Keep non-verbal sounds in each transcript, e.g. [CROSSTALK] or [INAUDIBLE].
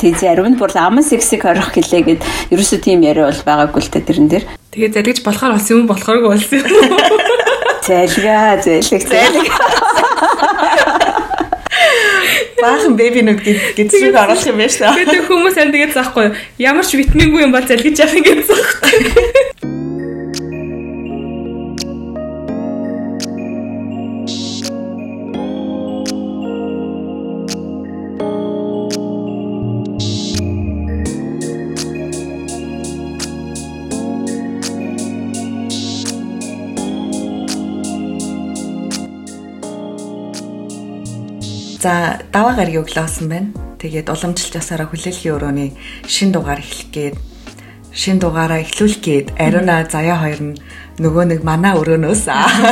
Тэг зарим нь бүр аман сексиг орох гэлээ гэд ерөөсөө тийм яриа бол байгаагүй л та тэрэн дээр. Тэгээ залгиж болохоор болсон юм болохооргүй болсон юм. Залгаа, залгих, залгих. Баахан бэбинүүд гэдгийг оруулах юм байна шүү. Тэгээд хүмүүс харин тэгээд заахгүй ямар ч витамингүй юм бол залгиж явах юм гэсэн заахгүй. За даваа гаргийн өглөөсөн байна. Тэгээд уламжлалт ясаараа хүлээлгийн өрөөний шин дугаар эхлэх гээд шин дугаараа эхлүүлэх гээд ариуна заяа хоёр нь нөгөө нэг манаа өрөөнөөс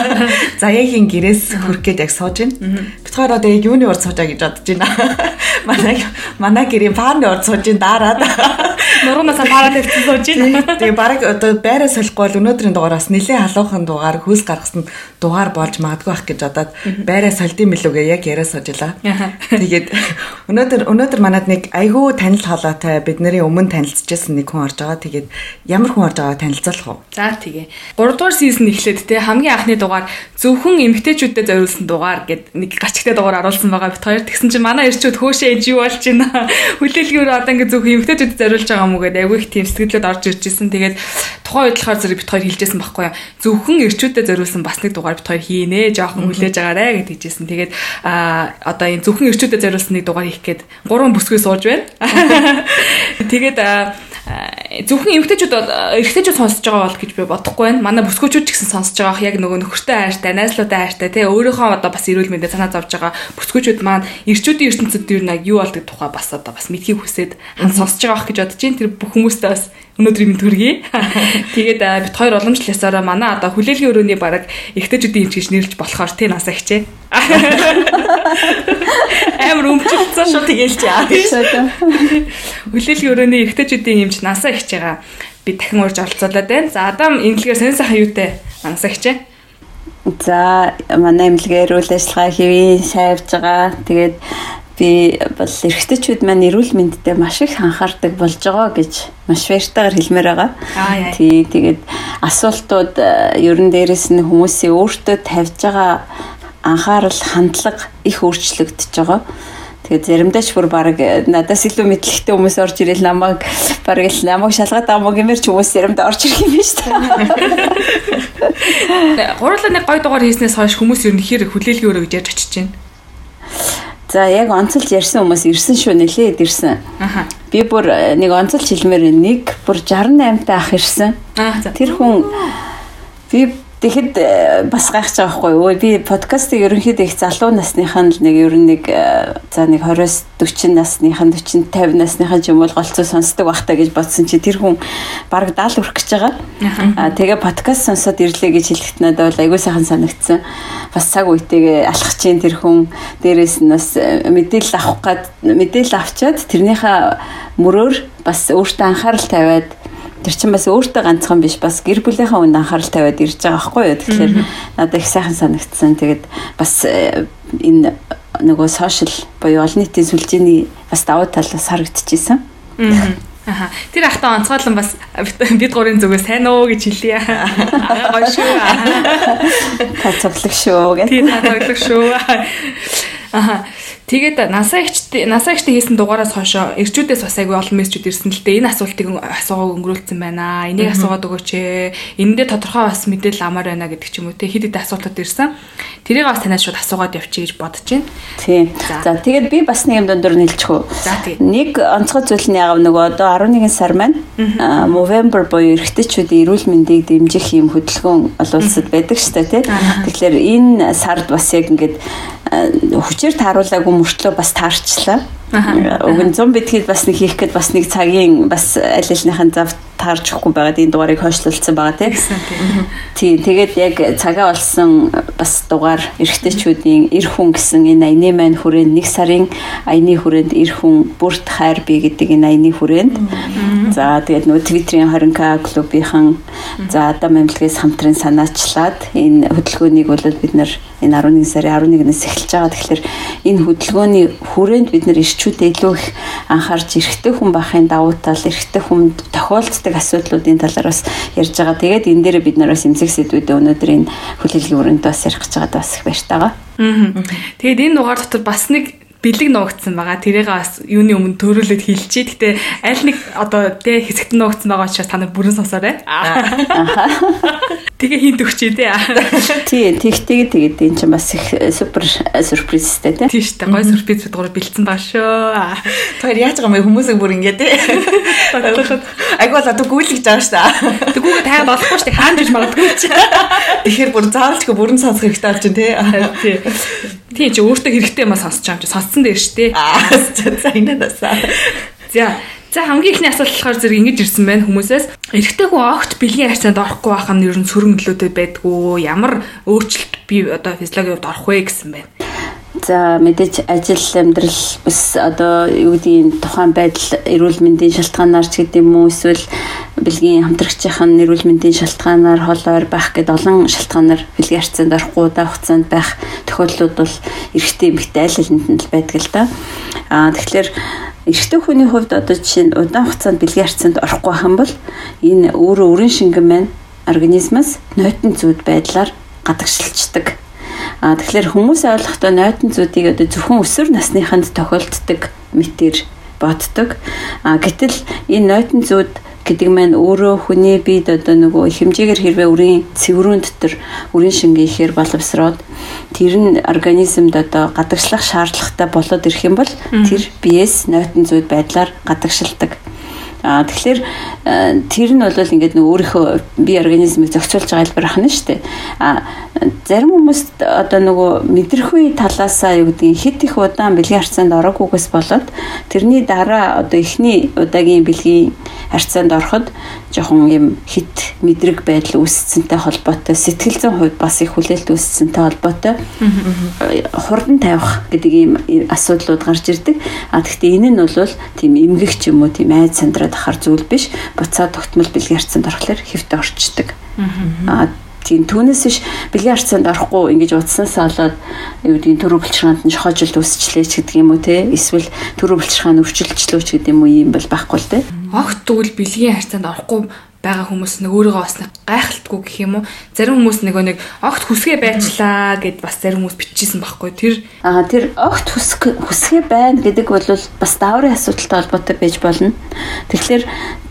[LAUGHS] заяагийн гэрээс хөрөх гээд яг сууж байна. Бид хоёр одоо юуны урд суужаа гэж бодож байна. Манай манай гэрийн пааны урд сууж байна дараад. Нуруунаас параад ирсэн сууж байна. Тэгээ баг одоо байраа солихгүй бол өнөөдрийн дугаараас нэлээд халуухан дугаар хөөс гаргасан дугаар болж магадгүй байх гэж бодоод байраа сольдсон мэлүүгээ яг яриа суужлаа. Тэгээд өнөөдөр өнөөдөр манад нэг айгүй танил хоолойтой бидний өмнө танилцчихсан нэг хүн орж байгаа. Тэгээд ямар хүн орж байгааг танилцуулах уу? За тэгээ. 3 дугаар сизон эхлээд те хамгийн анхны дугаар зөвхөн эмгтээчүүдэд зориулсан дугаар гэд нэг гачигтай дугаар оруулсан байгаа бит хоёр. Тэгсэн чинь манай ирчүүд хөшөө ээж юу болж байна. Хүлээлгээр одоо ингээ зөвхөн эмгтээчүүдэд зориулж байгаа юм уу гэдэг айгүй их тийм сэтгэлүүд орж ирж исэн. Тэгээд тухайн үед болохоор зэрэг бит хоёр хэлжсэн байхгүй юу. Зөвхөн ирчүүдэд зориулсан бас нэг дугаар бит хоёр хийнэ. Жохон хүлээж агаарэ гэж хэлжсэн. Тэгээд а одоо энэ зөвхөн ирчүүдэд зориулсан нэг дугаар хийх гээд гурван бүсгүй сууж байна. [LAUGHS] Тэгээд зөвхөн эмгтээчүүд эрэгтэйчүүд сонсож байгаа бол гэж би бодохгүй байна. Манай бүсгүүчүүд ч гэсэн сонсож байгаа яг нөгөө нөхөртэй хайртай, найзлуутай хайртай тий өөрийнхөө одоо бас эрүүл мэндэ санаа зовж байгаа бүсгүүчүүд маань эрчүүдийн ертөнцид юу нэг юу болдог тухай бас одоо бас мэдхийг хүсээд хан сонсож байгаа гэж бодож байна. Тэр бүх хүмүүстээ бас өнөөдөр юм төргий. [LAUGHS] Тэгээд бит хоёр уламжлал ясаараа манай одоо хүлээлгийн өрөөний бараг эхтэжүүдийн эмч гэж нэрлж болохоор тий насаа хичээ. [LAUGHS] Амар өмчлөсөн шүү тэгэлж яа. Хүлээлгийн өрөөний эхтэжүүдийн эмч насаа хич байгаа. Би дахин урьж оролцуулаад байна. За Адам инглигээр сэн сайхан юутай насаа хичээ. За манай эмнэлгээр үйл ажиллагаа хэвээ сайвж байгаа. Тэгээд би бол эрэгтэйчүүд маань эрүүл мэндэд маш их анхаардаг болж байгаа гэж маш баяртайгаар хэлмээр байгаа. Тий, тэгээд асуултууд э, ерөн дээрээс нь хүмүүсийн өөртөө тавьж байгаа анхаарал хандлага их өөрчлөгдөж байгаа. Тэгээд заримдаа ч бүр баг э, надаас илүү мэдлэгтэй хүмүүс орж ирэл намайг баг л намайг шалгаад байгаа мó гэмээр ч хүмүүс заримдаа орж ирэх юм биш үү? Гурлаа нэг гой дугаар хийснээс хойш хүмүүс ер нь хэр хүлээлгийн өрөө гэж ярьж очиж байна. За яг онцолж ярьсан хүмүүс ирсэн шүү нэлээд ирсэн. Аха. Би бүр э, нэг онцолж хэлмээр нэг бүр 68 та ах ирсэн. Тэр хүн би Тэгэхэд э, бас гайхаж байгаа байхгүй юу? Би подкастыг ерөнхийдөө их залуу насныхан л нэг ер нь нэг э, за нэг 20-с 40 насныхан 40 50 насныхан ч юм бол голцоо сонсдог бахтаа гэж бодсон чи тэр хүн баг 70 хүрэх гэж байгаа. Аа тэгээ подкаст сонсоод ирлээ гэж хэлэхэд надад бол аягүй сайхан санагдсан. Бас цаг үетэйгээ алхах чинь тэр хүн дээрээс нь бас э, мэдээлэл авах гад мэдээлэл авчаад тэрнийхээ мөрөөр бас өөртөө анхаарал тавиад тэр чинь бас өөртөө ганцхан биш бас гэр бүлийнхаа үнд анхаарал тавиад ирж байгаа байхгүй юу. Тэгэхээр надад их сайхан санагдсан. Тэгээд бас э, энэ нөгөө сошиал буюу олон нийтийн сүлжээний бас давуу тал бас харагдчихсан. Аха. Тэр ахтаа онцгойлон бас бид гурийн зүгээс сайн уу гэж хэлье. Гоё шүү. Та цоглог шүү гэх. Тийм та цоглог шүү. Аха. Тэгээд насаа ихчд насаа ихтэй хийсэн дугаараас хойшоо эрчүүдээс бас айгүй олон мессежүүд ирсэн л дээ. Энэ асуултыг асуугаа өнгөрүүлсэн байна. Энийг асуугаад өгөөч ээ. Эндээ тодорхой бас мэдээлэл амар байна гэдэг ч юм уу те хэд хэд асуултууд ирсэн. Тэрийг бас танаас шууд асуугаад явчих гэж бодож байна. Тийм. За тэгээд би бас нэг юм дундуур нэлчих үү. За тийм. Нэг онцгой зүйл нь яг нөгөө одоо 11 сар маань November буюу эрэгтэйчүүдийн эрүүл мэндийг дэмжих юм хөдөлгөөн олуулсад байдаг шүү дээ тий. Тэгэхээр энэ сард бас яг ингээд хүчээр тааруулаагүй мөртлөө бас таарчлаа. Уг нь 100 битгэд бас нэг хийх гээд бас нэг цагийн бас аль альныхын зав таарч өгөхгүй байгаад энэ дугаарыг хойшлуулсан байгаа тийм. Тэгээд яг цагаа олсон бас дугаар эрэгтэйчүүдийн эр хүн гэсэн энэ аяны маань хүрээнд нэг сарын аяны хүрээнд эр хүн бүрт хайр бий гэдэг энэ аяны хүрээнд. За тэгээд нөгөө Твиттерийн 20к клубийнхан за адам амьлгээс хамтран санаачлаад энэ хөдөлгөөнийг бол бид нар энэ 11 сарын 11-ээс эхэлж байгаа. Тэгэхээр энэ хөдөлгөөний хүрээнд бид нар ирчүүдээ илүү их анхаарч эрэгтэй хүн бахын давуу тал, эрэгтэй хүнд тохиолддог асуудлуудын талаар бас ярьж байгаа. Тэгээд энэ дээр бид нар бас эмзэг сэдвүүдээ өнөөдөр энэ хүлээлгийн өрөөнд бас ярих гэж байгаа бас их баяртайгаа. Тэгээд энэ дугаар дотор бас нэг бэлэг нуугдсан байгаа. Тэрийг бас юуны өмнө төрүүлээд хэлчихье. Гэтэ аль нэг одоо тэ хэсэгт нуугдсан байгаа учраас та нар бүрэн сонсоорой. [LAUGHS] Тэгээ хин төгчээ тэ. [LAUGHS] Тий, тэгтэйг тэгээд энэ чинь бас их супер сюрпризтэй тэ. Тий штэ гой сюрприз бидгээр бэлдсэн байгаа шүү. Тэр яаж байгаа юм хүмүүсийг бүр ингэ тэ. Айгуу одоо гүйлгэж байгаа штэ. Тэгвэл таа болохгүй штэ хаан гэж магадгүй чи. Тэгэхээр бүр заавалчгүй бүрэн сонсох хэрэгтэй болж байна тэ. Тий чи өөртөө хэрэгтэй юм сонсож байгаа юм чи сонссон дээр штэ. Аа за инээдасаа. За За хамгийн ихний асуулт болохоор зэрэг ингэж ирсэн байна хүмүүсээс эрэгтэй хүн огт бэлгийн харьцаанд орохгүй байх нь ер нь сөрөг нөлөөтэй байдгүй ямар өөрчлөлт би одоо физиологийн хувьд орох вэ гэсэн байна. За мэдээж ажил амьдрал бас одоо юу гэдгийг тухайн байдал эрүүл мэндийн шалтгаанаар ч гэдэм үү эсвэл бэлгийн хамтрагчийн эрүүл мэндийн шалтгаанаар холоор байх гэд олон шалтгаанаар бэлгийн харьцаанд орохгүй удаа хугацаанд байх тохиолдлууд бол эрэгтэй эмэгтэй аль алинд нь л байдаг л да. Аа тэгэхээр эрэгтэй хүний хувьд одоо жишээ нь удаан хугацаанд бэлгийн харьцаанд орохгүй хам бол энэ өөрөө өрөн шингэн маань организмаас нойтон зүуд байдлаар гадагшилчдаг А тэгэхээр хүмүүс ойлгохдоо нойтон зүүдийг одоо зөвхөн өсвөр насныханд тохиолддог мэтэр боддог. А гэтэл энэ нойтон зүүд гэдэг маань өөрөө хүний биед одоо нөгөө хэмжээгээр хэрвээ үрийн цэврүүн дотор үрийн шингээ ихээр боловсроод тэр нь организмд одоо гадагшлах шаардлагатай болоод ирэх юм бол тэр биес нойтон зүйд байдлаар гадагшилдаг. А тэгэхээр тэр нь бол ингээд нэг өөрийнхөө бие организмыг зохицуулж байгаа хэлбэр ахна шүү дээ. А зарим хүмүүст одоо нөгөө мэдрэхүй талаасаа юу гэдгийг хит их удаан бэлгийн харьцаанд ороогүйгээс болоод тэрний дараа одоо эхний удаагийн бэлгийн харьцаанд ороход жоохон юм хит мэдрэг байдал үүсцэнтэй холбоотой сэтгэл зүйн хувьд бас их хүлээлт үүсцэнтэй холбоотой хурдан тавих гэдэг ийм асуудлууд гарч ирдэг. А гэхдээ энэ нь бол тийм эмгэгч юм уу тийм айд сандраад ахаар зүйл биш. Буцаа тогтмол бэлгийн харьцаанд орохлоор хэвтэ орчдөг. А тийм түүнээс биш бэлгийн харьцаанд орохгүй ингэж утаснасаа болоод юу гэдгийг төрөв булчиргаанд нь шохоожил үүсчлээ ч гэдэг юм уу те эсвэл төрөв булчиргаан өвчлөлчлөө ч гэдэг юм уу юм бол байхгүй л те огт тэгвэл бэлгийн харьцаанд орохгүй байгаа хүмүүс нэг өөрийгөө бас гайхалтгүй гэх юм уу? Зарим хүмүүс нөгөө нэг огт хүсгээ байчлаа гэд бас зарим хүмүүс бичижсэн байхгүй тэр? Аа тэр огт хүсгээ байна гэдэг бол бас дааврын асуудалтай холбоотой байж болно. Тэгэхээр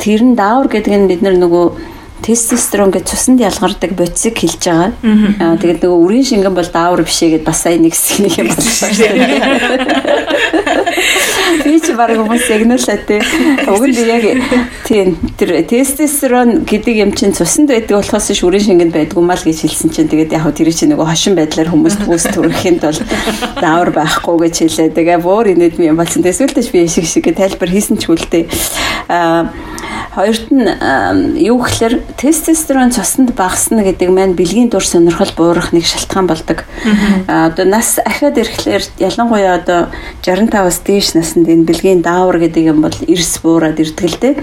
тэр нь даавар гэдэг нь бид нар нөгөө тестостерон гэж цуснд ялгардаг бодисыг хэлж байгаа. Аа тэгээд нөгөө үрийн шингэн бол даавар бишээ гэд бас сайн нэг хэсэг нэг юм болсон шүү дээ. [LAUGHS] Би ч баг хүмүүс ягнуулаа тий. Уг нь яг тийм тэр тестостерон гэдэг юм чинь цуснд байдаг болохоос ш үрийн шингэнд байдгүй мал гэж хэлсэн чинь тэгээд яг тэр чинь нөгөө хошин байдлаар хүмүүс төгс төрөхийн тулд даавар байхгүй гэж хэлээ. Тэгээ буур инээд юм болсон. Тэсвэлтэйч би шиг шиг тайлбар хийсэн ч үлдээ. Аа Хоёрт нь юу гэхээр тестостерон цуснд багасна гэдэг маань бэлгийн дур сонирхол буурах нэг шалтгаан болдог. Одоо нас ахиад ирэхлээр ялангуяа одоо 65-аас дээш наснд энэ бэлгийн даавар гэдэг юм бол эрс буураад ирдэг л дээ.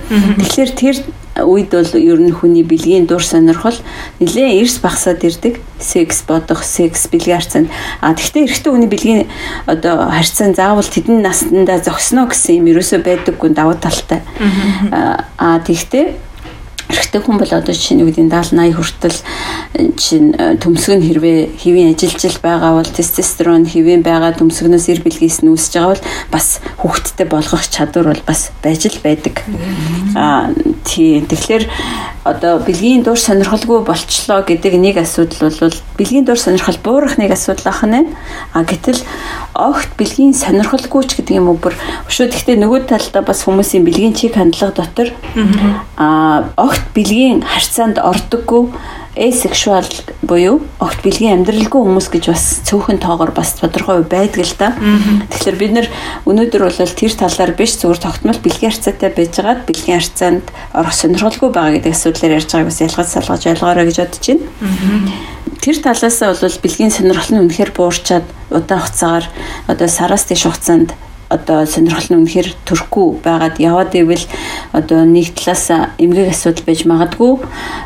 Тэгэхээр тэр үед бол ер нь хүний бэлгийн дур сонирхол нэлээд эрс багасаад ирдэг. Секс бодох, секс бэлгийн харьцаанд. А тэгвэл эрэгтэй хүний бэлгийн одоо харьцаан заавал тэдэн наснда зогсно гэсэн юм ерөөсөө байдаггүй давуу талтай. А тэгвэл эрэгтэй хүн бол одоо жишээ нь үгдийн 70 80 хүртэл чинь э, төмсг нь хэрвээ хэвийн ажилжил байгаа бол тестостерон хэвийн байгаа төмсгнөөс эр бэлгээс нь үүсэж байгаа бол бас хүүхэдтэй болгох чадвар бол бас байж л байдаг. Аа тий тэгэхээр одоо бэлгийн дур сонирхолгүй болчлоо гэдэг нэг асуудал бол бэлгийн дур сонирхол буурах нэг асуудал ахна. А гэтэл огт бэлгийн сонирхолгүй ч гэдэг юм уу? Бүр өшөө гэхдээ нөгөө талдаа бас хүмүүсийн бэлгийн чиг хандлага дотор. Аа огт бэлгийн харьцаанд ордоггүй asexual буюу огт бэлгийн амьдралгүй хүмүүс гэж бас цөөхөн тоогоор бас тодорхой байдаг л да. Тэгэхээр бид нэр өнөөдөр бол тэр талаар биш зүгээр тогтмол бэлгийн харьцаатай байжгаад бэлгийн харьцаанд орох сонирхолгүй байгаа гэдэг асуудлаар ярьж байгааг бас ялгаж салгаж ойлгоорой гэж бодож байна. Тэр талаас нь бол бэлгийн сонирхол нь үнэхээр буурчаад удаан хугацаагаар одоо сараас дэш хугацаанд одоо сонирхол нь үнэхээр төрөхгүй байгаад яваад ивэл одоо нэг талаас эмгэг асуудал байж магадгүй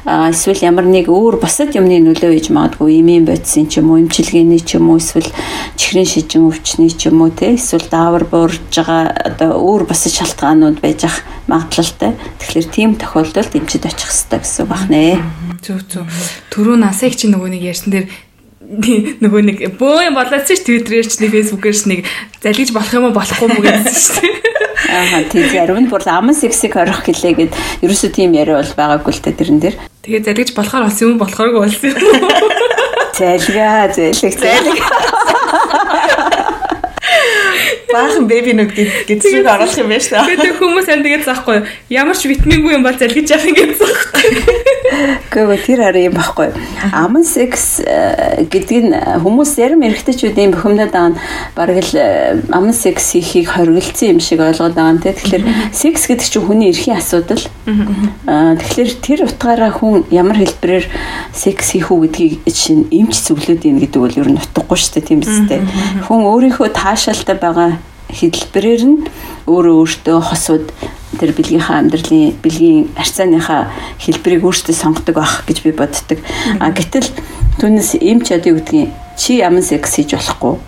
эсвэл ямар нэг өөр бусад юмны нөлөө хийж магадгүй эмийн бодисын ч юм уу эмчилгээний ч юм уу эсвэл чихрийн шижин өвчний ч юм уу те эсвэл даавар буурж байгаа одоо өөр бусад шалтгаанууд байж ах магадлалтай. Тэгэхээр тийм тохиолдолд эмчид очих хэрэгтэй гэсэн үг байна. Зөв зөв. Төрөө насыг чи нөгөө нэг ярьсан дээр нөгөө нэг бөө юм болооч ш Twitter-ээр ч нэг Facebook-ээр ч нэг залгиж болох юм уу болохгүй мүү гэсэн шүү дээ. Аа тийм зарим нь бүр аман сексиг орох гэлээ гэд ерөөсөө тийм яриа бол байгаагүй л та тэрэн дээр. Тэгээ залгиж болохоор болсон юм болохооргүй болсон юм. Залгаа залгих залгих. Баахан беби нүд гэдгийг оруулах юм байна шүү дээ. Тэгээ хүмүүс амь тэгээд заахгүй ямар ч витамингүй юм бол залгиж явах юм гэсэн заахгүй. Гэхдээ тэр хараа юм баггүй. Аман секс э, гэдэг нь хүмүүс ярим эрэгтэйчүүдийн бухимдаад байгаа нь бараг л э, аман секс хийхийг хориглолцсон юм шиг ойлгоод байгаа те. Тэгэхээр секс гэдэг чинь хүний эрхийн асуудал. Тэгэхээр тэр утгаараа хүн ямар хэлбэрээр секс хийх үү гэдгийг чинь эмч зөвлөд юм гэдэг бол ер нь утгагүй шүү дээ тийм биз дээ. Хүн өөрийнхөө таашаалтай байгаа хэлбэрээр нь өөрөө өөртөө хосууд тэр бэлгийнхаа амьдралын бэлгийн харьцааныхаа хэлбэрийг өөртөө сонгодог байх гэж би боддог. А гэтэл түүнээс эмч одоо юу гэдгийг чи ямар секс хийж болохгүй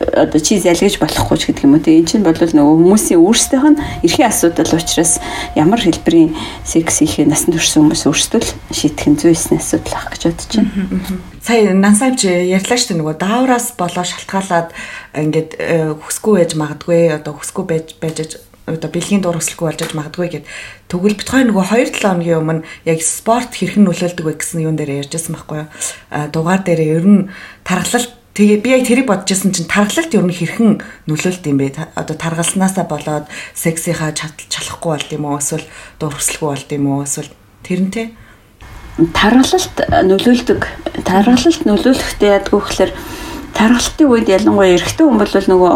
одоо чи залгиж болохгүй ч гэдэг юм уу тийм энэ чинь бол нөгөө хүмүүсийн өөрсдийнх нь эрхийн асуудал учраас ямар хэлбэрийн секс хийхээ насан туршсан хүмүүс өөрсдөө л шийдэх нь зүйсний асуудал ах гэж бодож байна. Сая нансавч ярьлаа шүү дээ нөгөө даавраас болоо шалтгаалаад ингээд э, хүсгүй байж магадгүй одоо хүсгүй байж байж одоо бэлгийн дур өсөлгүй болж магадгүй гэд тэгвэл бит хоёр нөгөө 2 7 хоногийн өмнө яг спорт хэрхэн нөлөөлдөг вэ гэсэн юун дээр ярьжсэн байхгүй юу? А дугаар дээр ер нь тархалт тэгээ би яг тэрийг бодож исэн чинь тархалт ер нь хэрхэн нөлөөлт юм бэ? Одоо таргалснаасаа болоод сексийнхаа чалахгүй болд юм уу? Эсвэл дур өсөлгүй болд юм уу? Эсвэл тэрнтэй таргалалт нөлөөлдөг. Таргалалт нөлөөлөхдөө ядгүй гэхээр таргалтын үед ялангуяа эрэгтэй хүн бол нөгөө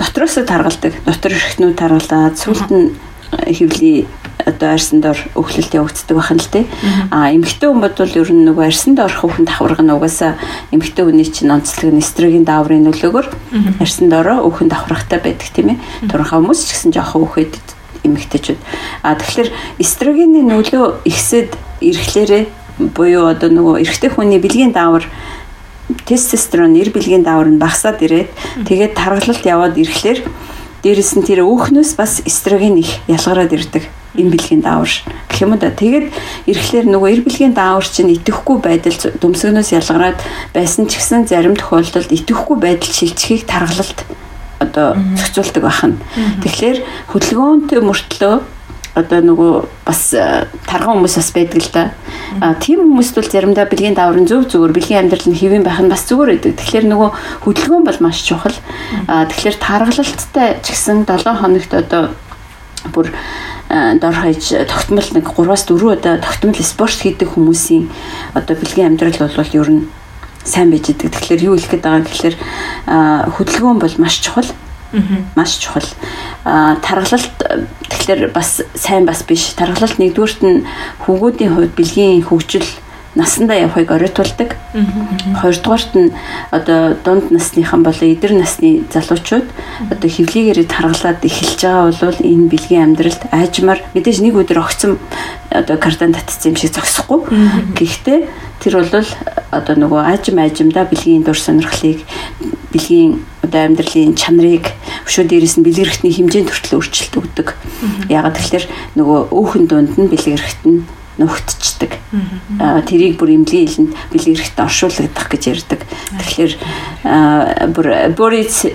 дотроос таргалдаг. Дотор эрхтнүүд таргалаад сүлд нь хөвлийн одоо арьсанд ор өвхлөлт явагддаг байх нь л тий. А эмэгтэй хүн бодвол ер нь нөгөө арьсанд орох хүүхэн давхарга нь угаасаа эмэгтэй хүний чинь онцлог нь эстроген дааврын нөлөөгөөр арьсанд ороо хүүхэн давхаргатай байдаг тийм ээ. Турхаа хүмүүс ч гэсэн жоохон хүүхэд эмэгтэйчүүд. А тэгэхээр эстрогений нөлөө ихсэд ирэхлээрээ буюу одоо нөгөө эрэгтэй хүний бэлгийн даавар тестостерон нэр бэлгийн даавар нь багасаад ирээд тэгээд таргалалт яваад ирэхлээр дээрэс нь тэр өөхнөөс бас эстроген их ялгараад ирдэг энэ бэлгийн даавар гэх юм да. Тэгээд ирэхлээр нөгөө эр бэлгийн даавар чинь итэхгүй байдал дүмсгнөөс ялгараад байсан ч гэсэн зарим тохиолдолд итэхгүй байдал шилжихийг таргалалт одоо зохицуулдаг байна. Тэгэхээр хөдөлгөөнтэй мөртлөө одоо нөгөө бас э, тарган хүмүүс бас байдаг л да. А тийм хүмүүст бол заримдаа бэлгийн дааврын зөв зүгээр бэлгийн амьдрал нь хэвэн байх нь бас зүгээр байдаг. Тэгэхээр нөгөө хөдөлгөөн бол маш чухал. А тэгэхээр таргалалттай ч гэсэн 7 хоногт одоо бүр э, дор хаяж тогтмол нэг 3-аас 4 удаа тогтмол спорт хийдэг хүмүүсийн одоо бэлгийн амьдрал бол ер нь сайн байж идэг. Тэгэхээр юу хэлэх гээд байгаа гэхээр хөдөлгөөн бол маш чухал маш чухал. Аа тархалт тэгэхээр бас сайн бас биш. Тархалт нэгдүгürt нь хүүгүүдийн хувьд бэлгийн хөгжил насандаа явахыг оройтуулдаг. Хоёрдугаарт нь одоо дунд насныхан болон эдэр насны залуучууд одоо хөвлийгээрээ таргалаад эхэлж байгаа бол энэ бэлгийн амьдралд аажмаар мэдээж нэг өдөр огцом одоо кардан татсан юм шиг зогсохгүй. Гэхдээ тэр бол одоо нөгөө аажим аажимдаа бэлгийн дур сонирхлыг бэлгийн одоо амьдралын чанарыг өшөө дээрээс нь бэлгэрхтний хэмжээнд хүртэл өөрчлөлт өгдөг. Ягаад тэгэхээр нөгөө өөхөн дунд нь бэлгэрхт нь нүхтчдэг. Тэрийг бүр эмнэлгийн хэлэнд бэлгэрхт оршуулгадах гэж ярьдаг. Тэгэхээр бүр Борис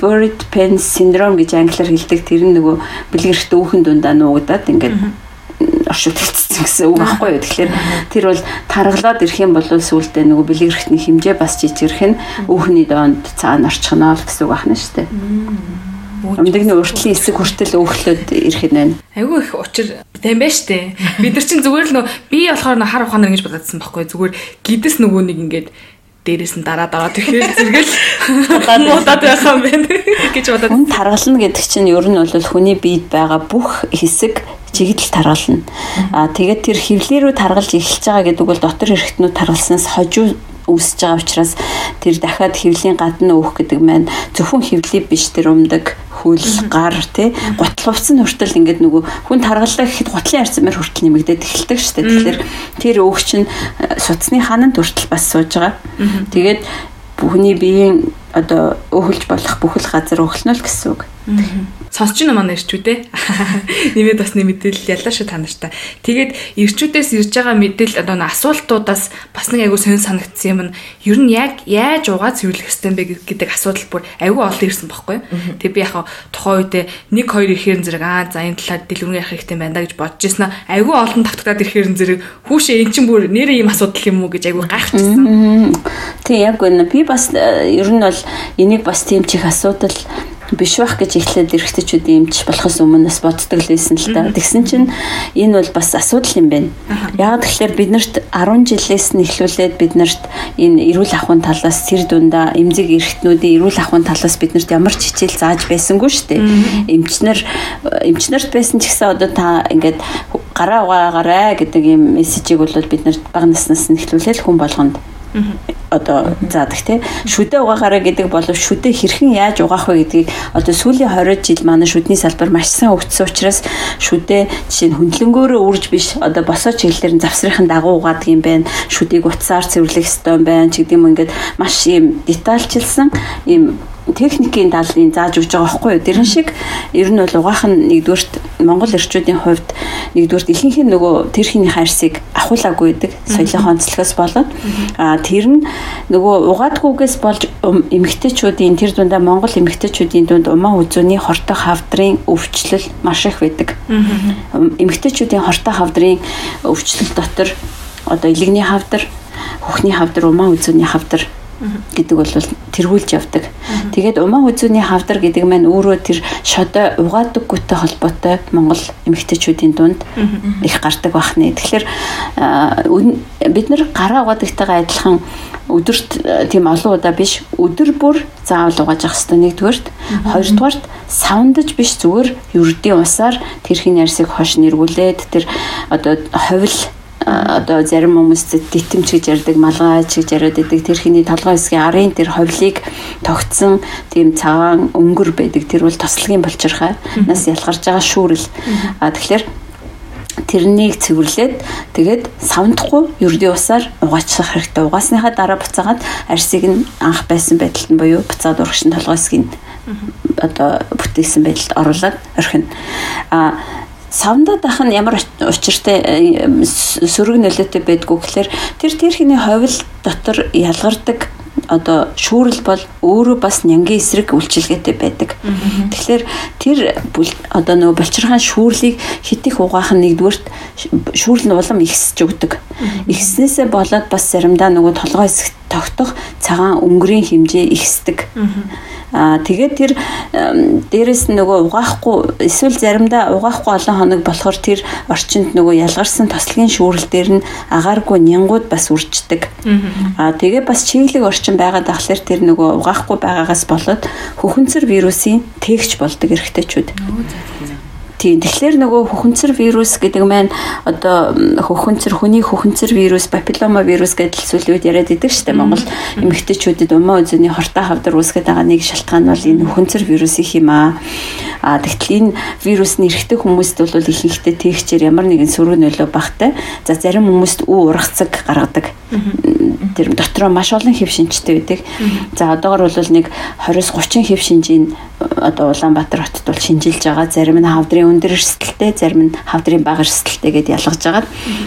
Borit Pen syndrome гэж англиар хэлдэг. Тэр нь нөгөө бэлгэрхт өөхөн дундаа нуугдаад ингээд оршуулгдсан гэсэн үг байхгүй юу. Тэгэхээр тэр бол таргалаад ирэх юм бол сүултээ нөгөө бэлгэрхтний хэмжээ бас жижигэрх нь өөхний доонд цаана орчихно л гэсэн үг байна шүү дээ. Өмдөгний уртлын эсэг хүртэл өөхлөд ирэх нь байна. Айгүй их учир тийм байж тээ. Бид нар чинь зүгээр л нөө би болохоор хар ухаанаар ингэж бододсон байхгүй зүгээр гидс нөгөө нэг ингээд дээрээс нь дараа дараа тэгэхээр зэрэгэл муудаад байх юм байна гэж бодоод. Хүн таргална гэдэг чинь ер нь бол хүний биед байгаа бүх хэсэг чигдэл таргална. Аа тэгээд тэр хөвлөө рүү таргалж эхэлж байгаа гэдэг бол дотор хэрэгтнүүд таргалснаас хожуу үүсэж байгаа учраас тэр дахиад хөвлийн гадна өөх гэдэг маань зөвхөн хөвлий биш тэр умдаг хөл гар тий гутал хувцсан хүртэл ингээд нөгөө хүн таргалаа гэхэд гутлын арцмаар хүртэл нэмэгдээд эхэлдэг дээ. Тэгэхээр тэр өөх чинь э, суцны хананд хүртэл бас сууж байгаа. Тэгээд хүний биеийн одоо өөхөлж болох бүхэл газар өөхлнө л гэсэн үг. Сонсч нь манай ирчүүдээ. [LAUGHS] Нэмээд бас нэг мэдээлэл яллаа шүү та нартай. Тэгээд ирчүүдээс ирж байгаа мэдээлэл одоо н асуултуудаас бас нэг айгу сонир санагдсан юм нь ер нь яг яаж угаа цэвэрлэх хэвтэй бэ гэдэг асуудал бүр айгу олон ирсэн байхгүй. Тэгээд би яг тухайн үедээ 1 2 ихээр зэрэг аа за энэ талаар дэлгэрэнгүй явах хэрэгтэй байна да гэж бодож ирсэн. Айгу олон тавтагдаад ихээр зэрэг хүүшээ эн чинь бүр нэрээ юм асуудал юм уу гэж айгу гайхчихсан. Тэг яг үнэ би бас э, ер нь бол энийг бас тийм чих асуудал биш байх гэж эхлээд эрэгтэйчүүд юмч болохоос өмнө бас боддог л байсан л та. Тэгсэн чинь энэ бол бас асуудал юм байна. Яг тэгэхээр биднэрт 10 жилээс нь эхлүүлээд биднэрт энэ эрүүл ахуйн талаас тэр дундаа эмзэг эрэгтнүүдийн эрүүл ахуйн талаас биднэрт ямар ч хичээл зааж байсангүй шүү дээ. Эмчнэр эмчнэрт байсан ч гэсэн одоо та ингээд гараа угаагаарай гэдэг юм мессежийг бол бид нарт бага наснаас нь эхлүүлээд хүн болгонд одоо заадаг тий шүдэ угаагаараа гэдэг болов шүдэ хэрхэн яаж угаах вэ гэдгийг одоо сүүлийн 20 жил манай шүдний салбар маш сайн өгдсөн учраас шүдэ жишээ нь хөндлөнгөөрөө үрж биш. Одоо босоо чиглэлээр нь завсрынхан дагуу угаадаг юм байна. Шүдийг утсаар цэвэрлэх ёстой юм байна. Ч гэдэг юм ингээд маш юм детальчилсан юм техникийн талын зааж өгч байгаа байхгүй юу. Тэрэн шиг ер нь бол угаах нь нэгдүгürt Монгол эрчүүдийн хувьд нэгдүгürt ихэнх нь нөгөө тэр хийний хайрсыг ахуулаагүй байдаг. Соёлын онцлогоос болоод а тэр нь нөгөө угаадгүйгээс болж эмэгтэйчүүдийн тэр дундаа Монгол эмэгтэйчүүдийн дунд умаа үзүүний хортой хавдрын өвчлөл маш их байдаг. Эмэгтэйчүүдийн хортой хавдрын өвчлөл дотор одоо илэгний хавдар, хөхний хавдар, умаа үзүүний хавдар гэдэг бол тэргүүлж явдаг. Тэгээд умаа үзүүний хавдар гэдэг маань өөрөө тэр шодоо угаадаггүйтэй холбоотой Монгол эмэгтэйчүүдийн дунд их гардаг бахны. Тэгэхээр бид нар гараа угаадагтайгаа адилхан өдөрт тийм олон удаа биш өдөр бүр заавал угааж явах хэрэгтэй нэгдүгээрт хоёрдугаарт савндаж биш зүгээр ердийн усаар тэрхийн ярьсыг хош нэргүүлээд тэр одоо ховл одоо зарим хүмүүс дитэмч гэж ярьдаг, малгайч гэж яриад байдаг. Тэр хиний толгой хэсгийн арын тэр ховлыг тогтсон тийм цагаан өнгөр байдаг. Тэр бол тослогийн болчирхай. Нас ялгарч байгаа шүүрэл. А тэгэхээр тэрнийг цэвэрлээд тэгээд савндахгүй ердийн усаар угаачлах хэрэгтэй. Угаасныхаа дараа буцаагаад арсыг нь анх байсан байдалд нь буюу буцаад урагшин толгой хэсгийг одоо бүтээсэн байдалд оруулаад орхино. А савндаа дах нь ямар учиртай э, сөрөг нөлөөтэй байдгүй гэхээр тэр тэрхний ховл дотор ялгардаг одоо шүүрэл бол өөрөө бас нянгийн эсрэг үйлчилгээтэй байдаг. Тэгэхээр тэр одоо нөгөө болчирхаан шүүрлийг хитих угаах нь нэгдүгürt шүүрэл нь улам ихсэж өгдөг. Ихснээсээ болоод бас заримдаа нөгөө толгой хэсэгт тогтох цагаан өнгөрийн хэмжээ ихсдэг. Аа тэгээд тэр дээрэс нь нөгөө угаахгүй эсвэл заримдаа угаахгүй олон хоног болохоор тэр орчинд нөгөө ялгарсан тослогийн шүүрэл дээр нь агааргүй нянгууд бас үрждэг. Аа тэгээ бас чиглэг орчин байгаад ахлаар тэр нөгөө угаахгүй байгаагаас болоод хөхөнцөр вирусын тээгч болдог эрэгтэйчүүд. Тийм. Тэгэхээр нөгөө хөхөнцөр вирус гэдэг маань одоо хөхөнцөр хүний хөхөнцөр вирус, папиллома вирус гэдэг сүүлийн үед яриад идэг штеп Монгол эмэгтэйчүүдэд умаа үзүүний хортой хавдар үүсгэж байгаа нэг шалтгаан бол энэ хөхөнцөр вирус их юм аа. А тэгтэл энэ вирус нь эрэгтэй хүмүүст бол ихэнхдээ тээгчээр ямар нэгэн сөрөг нөлөө багтай. За зарим хүмүүст үү ургацаг гаргадаг. Тэр дотроо маш олон хэв шинжтэй байдаг. За одоогор бол нэг 20-30 хэв шинжийн одоо Улаанбаатар хотод бол шинжилж байгаа. Зарим нь хавдрын өндөр эрсдэлтэй, зарим нь хавдрын бага эрсдэлтэй гэдээ ялгаж байгаа.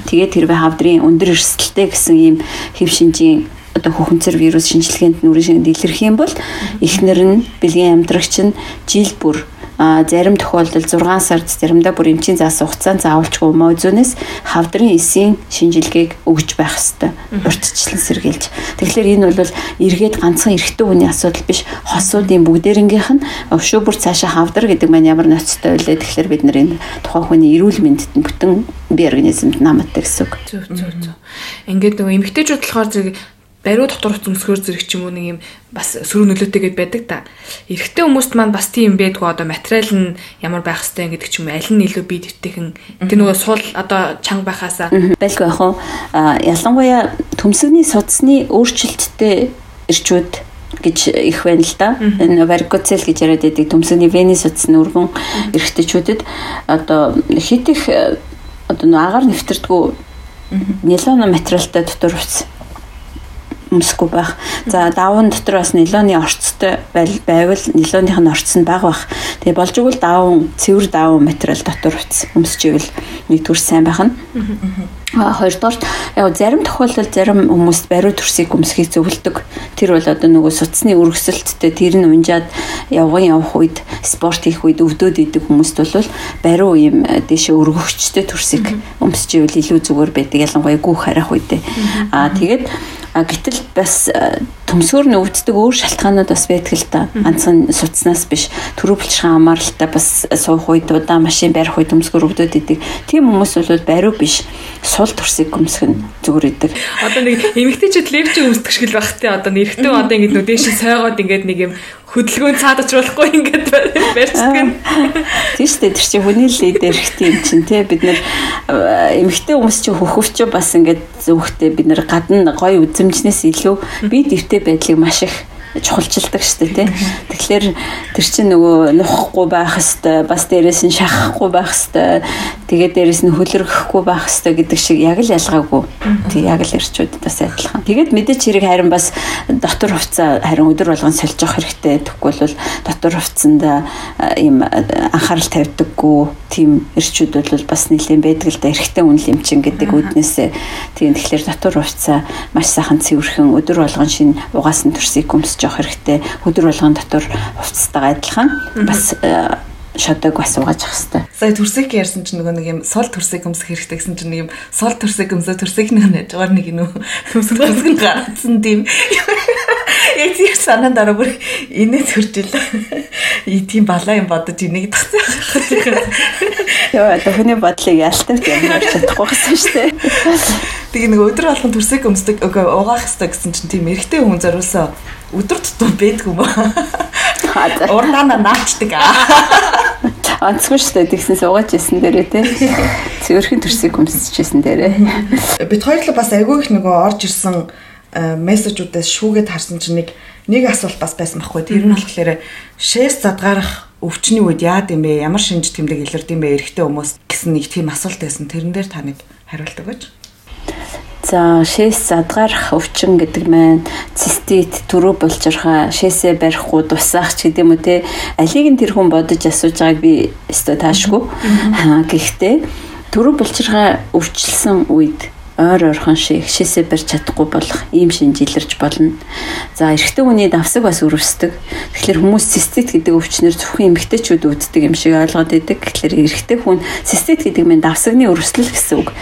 Тэгээд тэрвээ хавдрын өндөр эрсдэлтэй гэсэн ийм хэв шинжийн одоо хөхөнцөр вирус шинжилгээнд нүрийн шингэнд илэрх юм бол эхнэр нь бэлгийн амтрагч нь жил бүр зарим тохиолдолд 6 сард заримдаа бүр эмчийн заасан хугацаанд заавалчгүй мөн зүүнээс хавдрын эсийн шинжилгээг өгж байх ёстой. Урьдчилан сэргийлж. Тэгэхээр энэ бол эргээд ганцхан эрэгтэй хүний асуудал биш. Хосуудын бүгдээрнгийнх нь өвшөө бүр цаашаа хавдар гэдэг маань ямар ноцтой байлээ. Тэгэхээр бид нар энэ тухайн хүний эрүүл мэндэд бүтэн бие организмд намтдаг гэсэн үг. Зөв зөв зөв. Ингээд нөгөө эмгтээчүүд болохоор зэрэг бариу дотор зүмсгөр зэрэг ч юм уу нэг юм бас сөрөг нөлөөтэйгээд байдаг та. Эрэгтэй хүмүүст маань бас тийм байдгүй. Одоо материал нь ямар байх хэвтэй гэдэг ч юм аль нь илүү бие дэвтэйхэн тэр нөгөө суул одоо чанга байхаасаа байлгүй яг хуу ялангуяа төмсгний судасны өөрчлөлттэй ирчүүд гэж их байна л да. Энэ varicocele гэж яриад байдаг төмсгний вены судасны өргөн эрэгтэйчүүдэд. Одоо хит их одоо нөө агаар нэвтэрдэггүй нилон материалтай дотор утас өмсөхгүй байх. За даван дотор бас нилооны орцтой байвал нилооных нь орц нь бага байх. Тэгээ болж игэл даван цэвэр даван материал дотор өмсөж ивэл нэгдүгээр сайн байх нь. Хоёрдугаар яг зарим тохиолдолд зарим хүмүүс бариу төрсийг өмсөхийг зөвлөдөг. Тэр бол одоо нөгөө суцсны өргөсөлттэй тэр нь унжаад явган явах үед спорт хийх үед өвдөд идэг хүмүүст бол бариу юм дэше өргөгчтэй төрсийг өмсөж ивэл илүү зүгээр байдаг. Ялангуяа гүүх харах үедээ. Аа тэгээд гэтэл бас төмсгөр нь өвддөг өөр шалтгаанууд бас байдаг л да. Ганцхан судснаас биш төрөв булчирхан амааралтай бас суух үед удаа машин барих үед төмсгөр өвдөд идэг. Тийм хүмүүс бол бариу биш сул төрсийг нь зүгээр идэг. Одоо нэг эмэгтэйчүүд левч өмсдөг шиг л байх те. Одоо нэрхтэн одоо ингэдэг нүдэн шиг сойгоод ингээд нэг юм хөдөлгөөн цаад очлуулахгүй ингээд барьцдаг юм. Тийм шүү дээ. Тэр чинь хүний лидер хэрэгтэй юм чинь те. Бид нэр эмэгтэй хүмүүс чинь хөхөвч бас ингээд зөвхтэй бид нэр гадна гоё үзэмжнээс илүү бие дэвтэй байдлыг маш их чухалчилдаг дээ тий. Тэгэхээр тэр чинь нөгөө нухахгүй байх хэвээр бас дээрэс нь шахахгүй байх хэвээр тэгээд дээрэс нь хөлөргөхгүй байх хэвээр гэдэг шиг яг л ялгаагүй. Тий яг л ирчүүд бас адилхан. Тэгээд мэдээч хэрэг харин бас дотор хувцас харин өдөр болгон сольж явах хэрэгтэй. Тэгэхгүй бол дотор хувцсанд ийм анхаарал тавьдаггүй тийм ирчүүд бол бас нэлээд байдаг л да эрэгтэй үнэл эмчин гэдэг үднээсээ тийм тэгэхээр дотор хувцас маш сайхан цэвэрхэн өдөр болгон шин угаасан төрсийг өмсөж явах хэрэгтэй. Өдөр болгон дотор хувцастайгаа адилхан бас э, шодог бас угааж явах хэрэгтэй. Сая төрсөг ярьсан чинь нөгөө нэг юм сул төрсөг өмсөх хэрэгтэй гэсэн чинь нэг юм сул төрсөг өмсөө төрсөг нэг жагаар нэг юм өмсөх төрсөг гарцсан тийм. Яг тийм санаанд ороо бүр инээ төржил. Тийм балаа юм бодож инийг тагцаа. Яа, тохны бодлыг ялтав юм ярьж чадахгүй гэсэн шүү дээ. Тэгээ нэг өдөр болгон төрсөг өмсдөг угаах хэрэгтэй гэсэн чинь тийм эрэгтэй хүн зориулсан өдөр тутам байдг юм ба. Урнаана наачдаг. Онцгүй шүү дээ тэгсэн суугаач исэн дээрээ те. Цэвэрхэн төрсийг хүмсчихсэн дээрээ. Бид хоёрлоо бас айгүй их нөгөө орж ирсэн э, мессежүүдээс шүүгээд харсан чинь нэг нэг асуулт бас байсан байхгүй. Тэр нь болохоор шээс задгаарах өвчний үед яад юм бэ? Ямар шинж тэмдэг илэрд юм бэ? Эрэгтэй хүмүүс гэсэн нэг тийм асуулт байсан. Тэрэн дээр та нэг хариулт өгөөч. За шээс задгарах өвчин гэдэг маань цистит төрөө булчирхаа шээсээ барихгүй тусаах ч гэдэм үү те алийг нь тэр хүн бодож асууж байгааг би өстой таашгүй. Гэхдээ төрөө булчирхаа өвчлсөн үед ойр ойрхон шиг шээсээ барьж чадахгүй болох ийм шинж илэрч болно. За эрэгтэй хүний давсаг бас өрөвсдөг. Тэгэхээр хүмүүс цистит гэдэг өвчнөр зөвхөн эмэгтэйчүүд үүддэг юм шиг ойлгоод байдаг. Тэгэхээр эрэгтэй хүн цистит гэдэг нь давсагны өрөвслөл гэсэн үг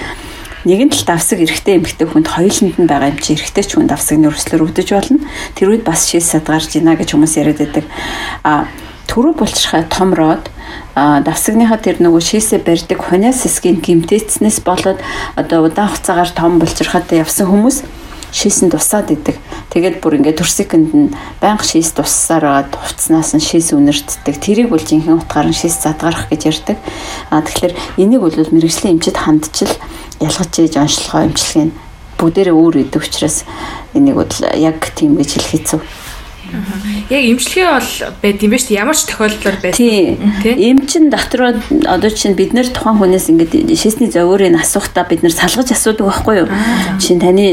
нэгэн тал давсаг эрэгтэй эмэгтэй хүнд хоёуланд нь байгаа юм чи эрэгтэй ч хүн давсагны өрслөөр өвдөж болно. Тэр үед бас шээс садгарч ийна гэж хүмүүс яриад байдаг. А төрөв булчирхай том род давсагныхаа тэр нөгөө шээсээ барьдаг хуниас хэсгийн гимтээцнээс болоод одоо удаан хугацаагаар том булчирхайтай явсан хүмүүс шээс нь тусаад идэг. Тэгээд бүр ингээд төрсөкөнд нь байнга шээс туссаар байгаад хувцснаас нь шээс үнэртдэг. Тэрийг бол жинхэнэ утгаар нь шээс задгарах гэж ярьдаг. А тэгэхээр энийг бол мэрэгжлийн эмчит хандчил ялгаж ийж онцлогоо эмчилгээ бүгдээрээ өөр идэг учраас энийг бол яг тийм гэж хэлэх хэцүү. Яг имчилгээ бол байд юм ба шүү дээ. Ямар ч тохиолдолд байд. Тийм. Эмчин дотроо одоо чинь бид нэр тухайн хүнээс ингээд шээсний зовоорыг асуухтаа бид нэр салгаж асуудаг байхгүй юу? Жишээ нь таны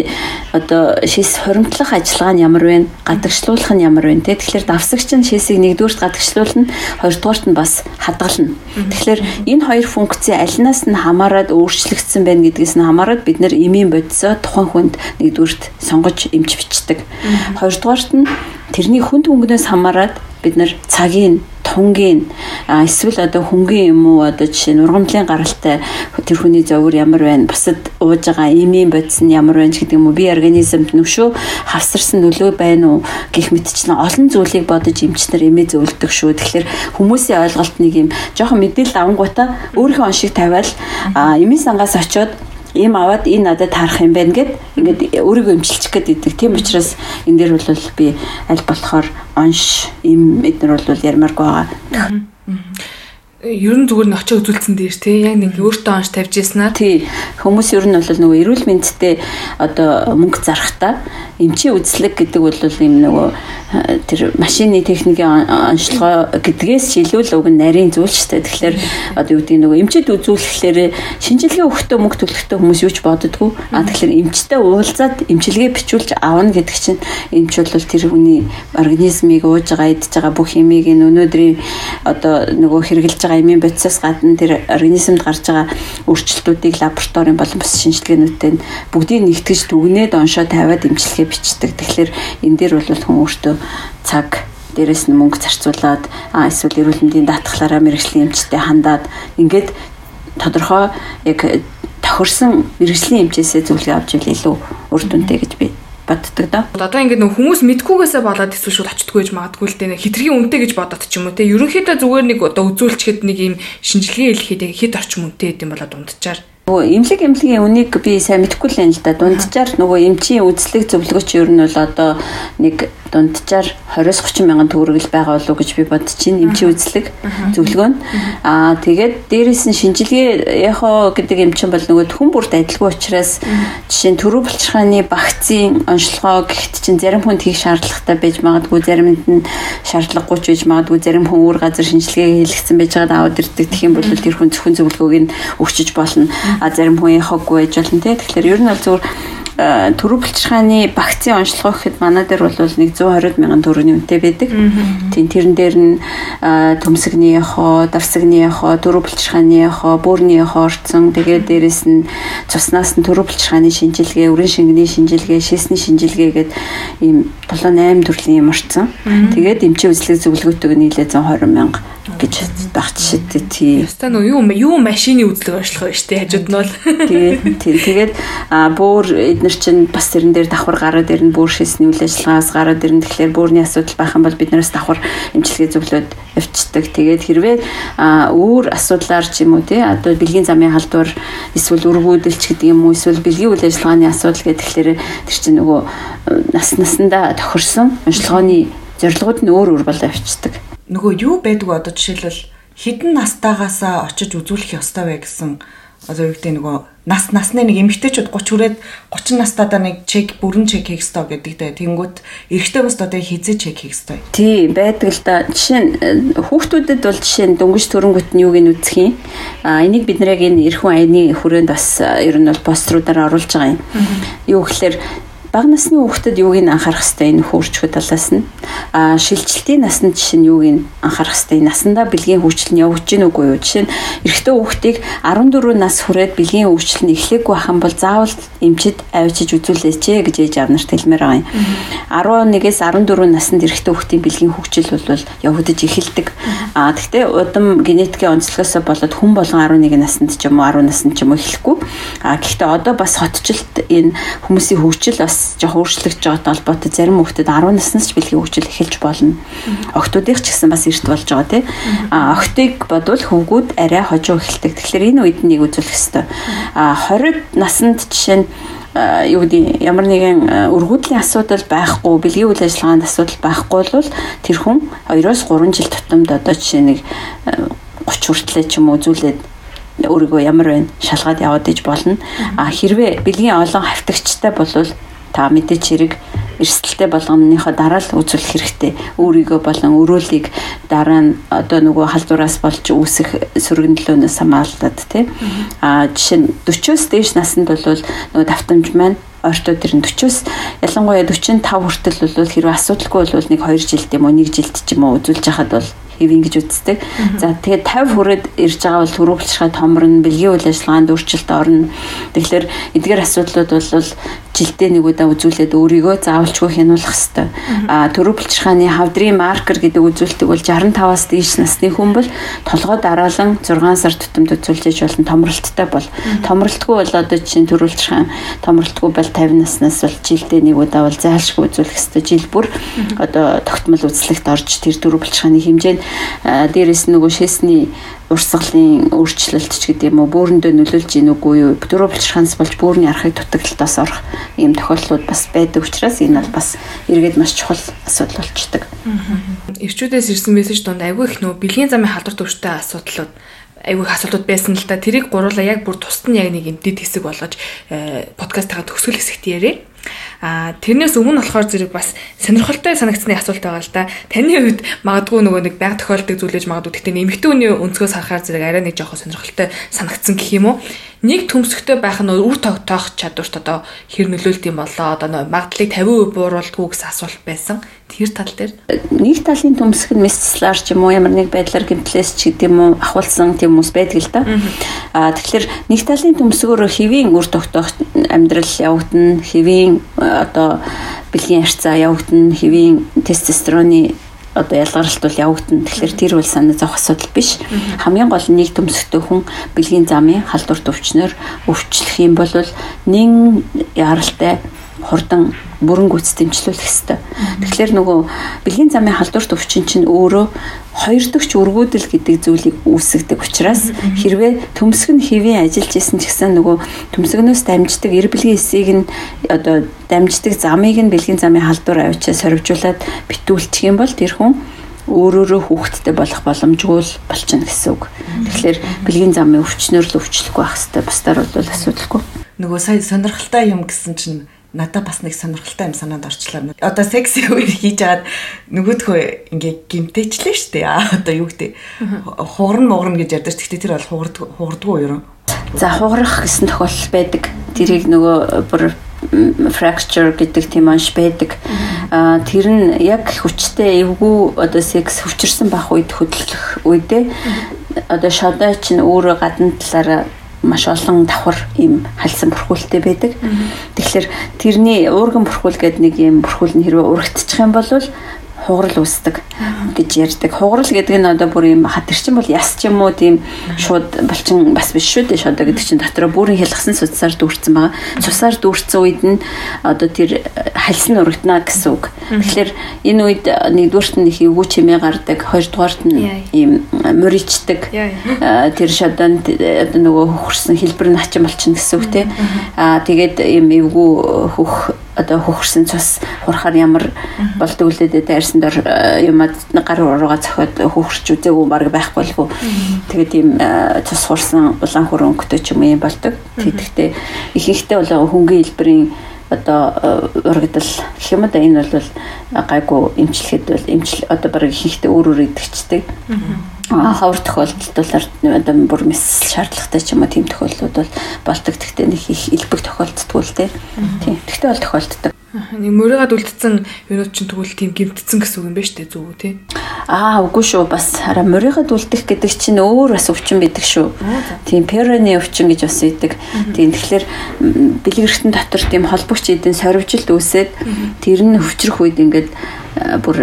одоо шээс хоримтлах ажиллагаа нь ямар вэ? Гадагшлуулах нь ямар вэ? Тэгэхээр давсагч нь шээсийг нэгдүгürt гадагшлуулна, хоёрдугаарт нь бас хадгална. Тэгэхээр энэ хоёр функцийн алинаас нь хамаарад өөрчлөгдсөн байна гэдгээс нь хамаарад бид нэр эмийн бодисоо тухайн хүнд нэгдүгürt сонгож эмч бичдэг. Хоёрдугаарт нь тэрний хүнд хөнгөнөөс хамаарат бид нар цагийн тунгийн эсвэл одоо хөнгөн юм уу одоо жишээ нь ургамлын гаралтай тэр хүний зовөр ямар байна бусад ууж байгаа имийн бодис нь ямар байна гэдэг юм уу би организмд нөшөө хавсарсан нөлөө байна уу гэх мэтчлэн олон зүйлийг бодож эмчнэр эмээ зөвлөдөг шүү. Тэгэхээр хүмүүсийн ойлголт нэг юм. Жоохон мэдээлэл авангуудаа өөрийнхөө он шиг тавиал эмийн сангаас очиод ийм аваад энэ надад таарах юм байна гэд ингээд өөрийгөө эмчилчих гээд идэг. Тийм учраас энэ дээр бол би аль болохоор онш ийм эднэр бол ярмааргүй байгаа. Ер нь зүгээр очиж үзүүлсэн дээр тий яг нэг өөртөө онш тавьж яснаа. Тий хүмүүс ер нь бол нөгөө эрүүл мэндтэй одоо мөнгө зарахтаа эмчийн үзлэг гэдэг бол ийм нөгөө тэр машины техникийн онцлогоо гэдгээс шилүүл уг нарийн зүйл шүү дээ. Тэгэхээр одоо юу гэдэг нөгөө эмчэд үзүүлэхлээр шинжилгээ өгөхдөө мөнгө төлөхдөө хүмүүс юу ч боддгоо. А тэгэхээр эмчтэй уулзаад эмчилгээ бичүүлж авна гэдэг чинь эмч бол тэр хүний организмыг ууж байгаа идж байгаа бүх хэмийг энэ өнөөдрийн одоо нөгөө хэрэгжилж байгаа эмийн бодисоос гадна тэр организмд гарч байгаа өөрчлөлтүүдийг лабораторийн болон бас шинжилгээнүүдтэй бүгдийг нэгтгэж дүгнээд оншоо тавиад эмчилгээ бичдэг. Тэгэхээр энэ дээр бол хүн өөртөө цаг дээрэс нь мөнгө зарцуулаад эсвэл эрүүл мэндийн даатгалаараа мэрэгжлийн эмчтэй хандаад ингээд тодорхой яг тохирсон мэрэгжлийн эмчээсээ зөвлөгөө авч ивэл илүү үр дүнтэй гэж би боддог доо. Одоо ингээд нөх хүмүүс мэдхгүйгээсээ болоод эсвэл шууд очтгүй гэж магадгүй л дээ хитрхийн үнэтэй гэж бодоод ч юм уу те. Ерөнхийдөө зүгээр нэг одоо үзүүлчихэд нэг юм шинжилгээ хэлэхэд хэд орчим үнэтэй гэдэм болоод унтчаар Нөгөө эмнэлэг эмнэлгийн үнийг би сайн мэдэхгүй л юм л да. Дунджаар нөгөө эмчийн үзлэг зөвлөгөөч ер нь бол одоо нэг дунджаар 20-30 мянган төгрөг л байгаа болов уу гэж би бодож байна. Эмчийн үзлэг зөвлөгөө нь. Аа тэгээд дээрээс нь шинжилгээ яхаа гэдэг юм чинь бол нөгөө хүн бүрт адилгүй учраас жишээ нь төрөв булчирхааны багцын онцлогоо гэхэд чинь зарим хүнд хийх шаардлагатай байж магадгүй заримд нь шаардлагагүй ч байж магадгүй зарим хүн өөр газар шинжилгээ хийлгэсэн байж байгаад аваад ирдэг. Тэгэх юм бол тэр хүн зөвхөн зөвлөгөөг нь өгчөж болно а зарим хүн яхаггүй байж болно те. Тэгэхээр ер нь бол зүгээр төрөв булчирхааны вакцины онцлогоо гэхэд манай дээр бол нэг 120 мянган төгрөгийн үнэтэй байдаг. Тийм тэрэн дээр нь төмсгний яхоо, давсагны яхоо, төрөв булчирхааны яхоо, бөөрийн яхоо орцсон. Тэгээд дээрэс нь цуснаас нь төрөв булчирхааны шинжилгээ, өрийн шингэний шинжилгээ, шээсний шинжилгээ гэдэг ийм 7 8 төрлийн юм орцсон. Тэгээд эмчийн үзлэг зөвлөгөөтэйг нийлээ 120 мянга гэж баг жишээтэй тий. Яста нөө юу юу машины үзлэг байна шүү дээ хажууд нь бол. Тий. Тий. Тэгээд бөөр эднэр чинь бас тэрэн дээр давхар гараад ирнэ бөөр шийсний үйл ажиллагаас гараад ирнэ тэгэхээр бөөрийн асуудал байх юм бол биднээс давхар эмчилгээ зөвлөд явцдаг. Тэгээд хэрвээ өөр асуудлаар ч юм уу тий одоо бэлгийн замын халдвар эсвэл өргүүдэлч гэдэг юм уу эсвэл бэлгийн үйл ажиллагааны асуудал гэдэг тэгэхээр тэр чинь нөгөө нас насандаа тохирсон онцлогооны зорилгууд нь өөр өөр болоо явцдаг нөгөө юу байдг одоо жишээлбэл хідэн настайгаасаа очиж үзүүлэх ёстой вэ гэсэн одоо юу гэдэг нөгөө нас насны нэг эмэгтэйчүүд 30 хүрээд 30 настайдаа нэг чек бүрэн чек хийх ёстой гэдэгтэй. Тэнгүүт эрэгтэй хүмүүст одоо хизээ чек хийх ёстой. Тий, байдаг л да. Жишээ нь э, хүүхдүүдэд бол жишээ нь дөнгөж төрөнгөт нь юуг нь үзэх юм. А энийг бид нэрийг энэ эрхэм аяны хүрээнд бас э, ер нь бол поструудаар оруулж байгаа юм. Юу гэхээр бага насны хүүхдэд юуг нь анхаарах хэвтэй энэ хөрчгөө талаас нь? А шилжилтийн насны жишээ нь юуг нь анхаарах хэвтэй насандаа бэлгийн хөгжил нь явж гин үгүй юу? Жишээ нь эрэгтэй хүүхдийг 14 нас хүрээд бэлгийн хөгжил нь эхлэхгүй юм бол заавал эмчид авчиж үзүүлээч гэж ээж аав нарт хэлмээр байгаа юм. 11-ээс 14 наснд эрэгтэй хүүхдийн бэлгийн хөгжил бол явагдаж эхэлдэг. А тэгтээ удам генетикийн онцлогоос болоод хүн болгон 11 наснд ч юм уу 10 наснд ч юм уу эхлэхгүй. А гэхдээ одоо бас хотчлт энэ хүмүүсийн хөгжил бас бас жоох өөрчлөгдөж байгаатай холбоотой зарим хүүхдэд 10 наснаас ч бэлгийн хөгжил эхэлж болно. Охтуудынх ч гэсэн бас эрт болж байгаа тийм. А охтыг бодвол хөвгүүд арай хожуу эхэлдэг. Тэгэхээр энэ үед нэг үзүүлэх хэрэгтэй. А 20 наснд жишээ нь юу гэдэг ямар нэгэн өргөдлийн асуудал байхгүй бэлгийн үйл ажиллагаанд асуудал байхгүй бол тэр хүн 2-оос 3 жил тутамд одоо жишээ нэг 30 хүртлээ ч юм уу үзүүлээд өөрийгөө ямар байна шалгаад яваад иж болно. А хэрвээ бэлгийн олон хавтагчтай болвол та мэдээч хэрэг эрсдэлтэй болгоныхоо дараа л үзүүлэх хэрэгтэй. Өөрийгөө болон өрөөлийг дараа нь одоо нөгөө халдвараас болж үүсэх сөргөнлөөнөөс хамгаалаад тий. А жишээ нь 40-оос дээш наснд бол нөгөө давтамж маань ойртоо тэр 40-оос ялангуяа 45 хүртэл бол хэрвээ асуудалгүй бол нэг 2 жилд юм уу 1 жилд ч юм уу үзүүлж хахад бол хэвэн гэж үздэг. За тэгээд 50 хүрээд ирж байгаа бол төрөвлөшгөө томорно, бэлгийн үйл ажиллагаанд өөрчлөлт орно. Тэгэхээр эдгээр асуудлууд бол жилдээ нэг удаа үзүүлээд өөрийгөө заавалчгүй хянуулах хэрэгтэй. А төрөв булчирхааны хавдрын маркер гэдэг үзүүлэлтийг бол 65-аас дээш насны хүн бол толгой дараалан 6 сар тутамд үзүүлж болно томролттой бол. Томролтгүй бол одоо чинь төрөв булчирхаан томролтгүй бол 50 наснаас бол жилдээ нэг удаа бол зайлшгүй үзүүлэх хэрэгтэй. Жил бүр одоо тогтмол үзлэгт орж тэр төрөв булчирхааны хэмжээнд дээрээс нөгөө шээсний урсгалын өөрчлөлт ч гэдэг юм уу бөөрөндөө нөлөөлж ийн үгүй юу дөрөв булчирханс болж бөөрийн архыг дутагдлаас орох ийм тохиолдлууд бас байдаг учраас энэ бол бас эргээд маш чухал асуудал болчдөг. Ирчүүдээс ирсэн мессеж донд айгүй их нөө бэлгийн замын халдвар төвчтэй асуудлууд айгүй их асуудлууд байсан л да тэрийг гуруула яг бүр тусад нь яг нэг юм дид хэсэг болгож э, подкастаа төгсгөл хэсэгт ярив. А тэрнээс өмнө болохоор зэрэг бас сонирхолтой санагдсны асуулт байгаа л да. Таны хувьд магадгүй нөгөө нэг байг тохиолддог зүйлээж магадгүй гэхдээ нэмэгдэн үний өнцгөөс харахаар зэрэг арай нэг жоохон сонирхолтой санагдсан гэх юм уу? Нэг төмсгтэй байх нь үр тогтоох чадварт одоо хэр нөлөөлт юм болоо одоо магадлалыг 50% бууруулдгүй гэсэн асуулт байсан. Тэр тал дээр нэг талын төмсг нь месслаар ч юм уу ямар нэг байдлаар гимтлээс ч гэдэг юм уу ахуулсан тийм хүмүүс байдаг л да. А тэгэхээр нэг талын төмсгөөр хэвийн үр тогтоох амьдрал явагдана, хэвийн одоо бэлгийн харьцаа явагдана, хэвийн тестостероны одоо ялгаралт бол явагдана. Тэгэхээр тэр бол санаа зовх асуудал биш. Хамгийн гол нь нэг төмсгтэй хүн бэлгийн замын халдвар төвчнөр өвчлөх юм бол нэн яралтай хурдан бүрэн гүйц дэмжлүүлэх хэвээр. Тэгэхээр нөгөө бэлгийн замын халдвар төвчин чинь өөрөө хоёр дахь өргүүдэл гэдэг зүйлийг үүсгдэг учраас хэрвээ төмсг нь хэвийн ажиллаж исэн ч гэсэн нөгөө төмсгнөөс дамждаг эр бэлгийн эсийг нь одоо дамждаг замыг нь бэлгийн замын халдвар авчаа сорвжуулаад битүүлчих юм бол тэр хүн өөрөөрөө хүүхэдтэй болох боломжгүй л болчихно гэсэн үг. Тэгэхээр бэлгийн замын өвчнөр л өвчлөхгүй байх хэвээр бусдаар бол асуудалгүй. Нөгөө сая сонирхолтой юм гэсэн чинь надад бас нэг сонирхолтой юм санаанд орчлоо. Одоо секси үер хийж аваад нөгөөдхөө ингээ гимтэйчлээ штэ. Одоо юу гэдэг хугарна мугарна гэж ярьдаг. Гэхдээ тэр бол хугардаг хугардгүй юу? За хугарах гэсэн тохиолдол байдаг. Тэрийг нөгөө бүр fracture гэдэг тийм анш байдаг. Аа тэр нь яг хүчтэй эвгүй одоо секс хүчирсэн байх үед хөдөлгөх үедээ одоо шодой чинь өөрөө гадна талаараа маш олон давхар ийм хальсан бүрхүүлтэй байдаг. Тэгэхээр тэрний уурган бүрхүүл гэдэг нэг ийм бүрхүүл нь хэрвээ урагдчих юм бол хугарал үүсдэг гэж ярьдаг. Хугарал гэдэг нь одоо бүр юм хатэрчин бол яс ч юм уу тийм шууд балчин бас биш шүү дээ. Одоо гэдэг чинь дотроо бүрэн хялгсан цусаар дүүрсэн байгаа. Цусаар дүүрсэн үед нь одоо тэр хальс нь урагдана гэсэн үг. Тэгэхээр энэ үед нэгдүгээрт нь их эвгүй чимээ гардаг, хоёрдугаарт нь ийм мөричдэг. Тэр шадан одоо нөгөө хөхөрсөн хэлбэр нь хачин болчихно гэсэн үг тийм. Аа тэгээд ийм эвгүй хөх одоо хөхөрсөн цус хурахаар ямар болдог үлээдээ дайрсан дор э, юмад гар урууга цохиод хөхөрч үзээгүй баг байхгүй болов уу. Тэгээд тийм э, цус хурсан улаан хөр өнгөтэй ч юм юм болдог. Тэгэхдээ ихэнхдээ бол хөнгөн хэлбэрийн одоо э, урагдал гэх юм да энэ бол гайгүй эмчлэхэд бол эмчл одоо баг ихэнхдээ өөр өөр идэгчдэг. Ховор тохиолдолд бол одоо бүр мэс шаардлагатай ч юм уу тийм тохиолдлууд бол болдог. Тэгтээ нэг их элбэг тохиолддгүй л. Тийм. Тэгтээ бол тохиолддог. Нэг мөрөөгд үлдсэн юунууд чинь тэгвэл тийм гимтцэн гэсэн үг юм байна шүү дээ зүг үү тий. Аа үгүй шүү бас хараа мөрөөгд үлдэх гэдэг чинь өөр бас өвчин байдаг шүү. Тийм пероны өвчин гэж бас идэг. Тийм тэгэхээр бэлгэрхтэн дотор тийм холбогч эдэн сорвжилт үүсээд тэр нь өвчрөх үед ингээд бүр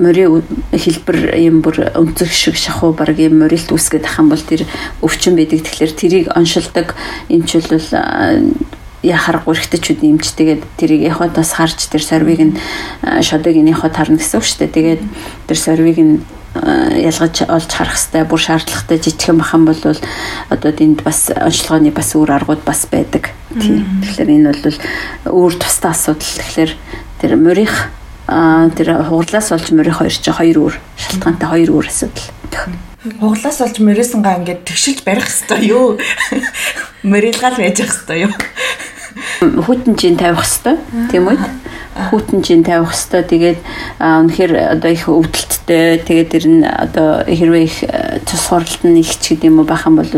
морийн хэлбэр юм бүр өнцөг шиг шахуу баг юм морилт үүсгээд ах юм бол тэр өвчин байдаг. Тэгэхээр тэрийг оншилдог эмч бол яхарахгүй эргэжтэйчүүд нэмжтэйгээд тэрийг яхотоос харж тэр сорвиг нь шодог энийхөө тарна гэсэн үг шүү дээ. Тэгээд тэр сорвиг нь ялгаж олж харах хэрэгтэй бүр шаардлагатай жижигхэн бахан бол одоо энд бас онцлогооны бас өөр аргууд бас байдаг. Тийм. Тэгэхээр энэ бол өөр тустай асуудал. Тэгэхээр тэр морих тэр хуглаас болж морих хоёр ч хоёр өөр шалтгаантай хоёр өөр асуудал. Хуглаас болж морисангаа ингээд тэгшилж барих хэрэгтэй юу? Морилгаал байж явах хэрэгтэй юу? хүйтэнжийн тавих хэвээр тийм үү хүйтэнжийн тавих хэвээр тэгээд үнэхээр одоо их өвдөлттэй тэгээд тэр нь одоо хэрвээ их цус хуралт нь их ч гэдэм үү байх юм бол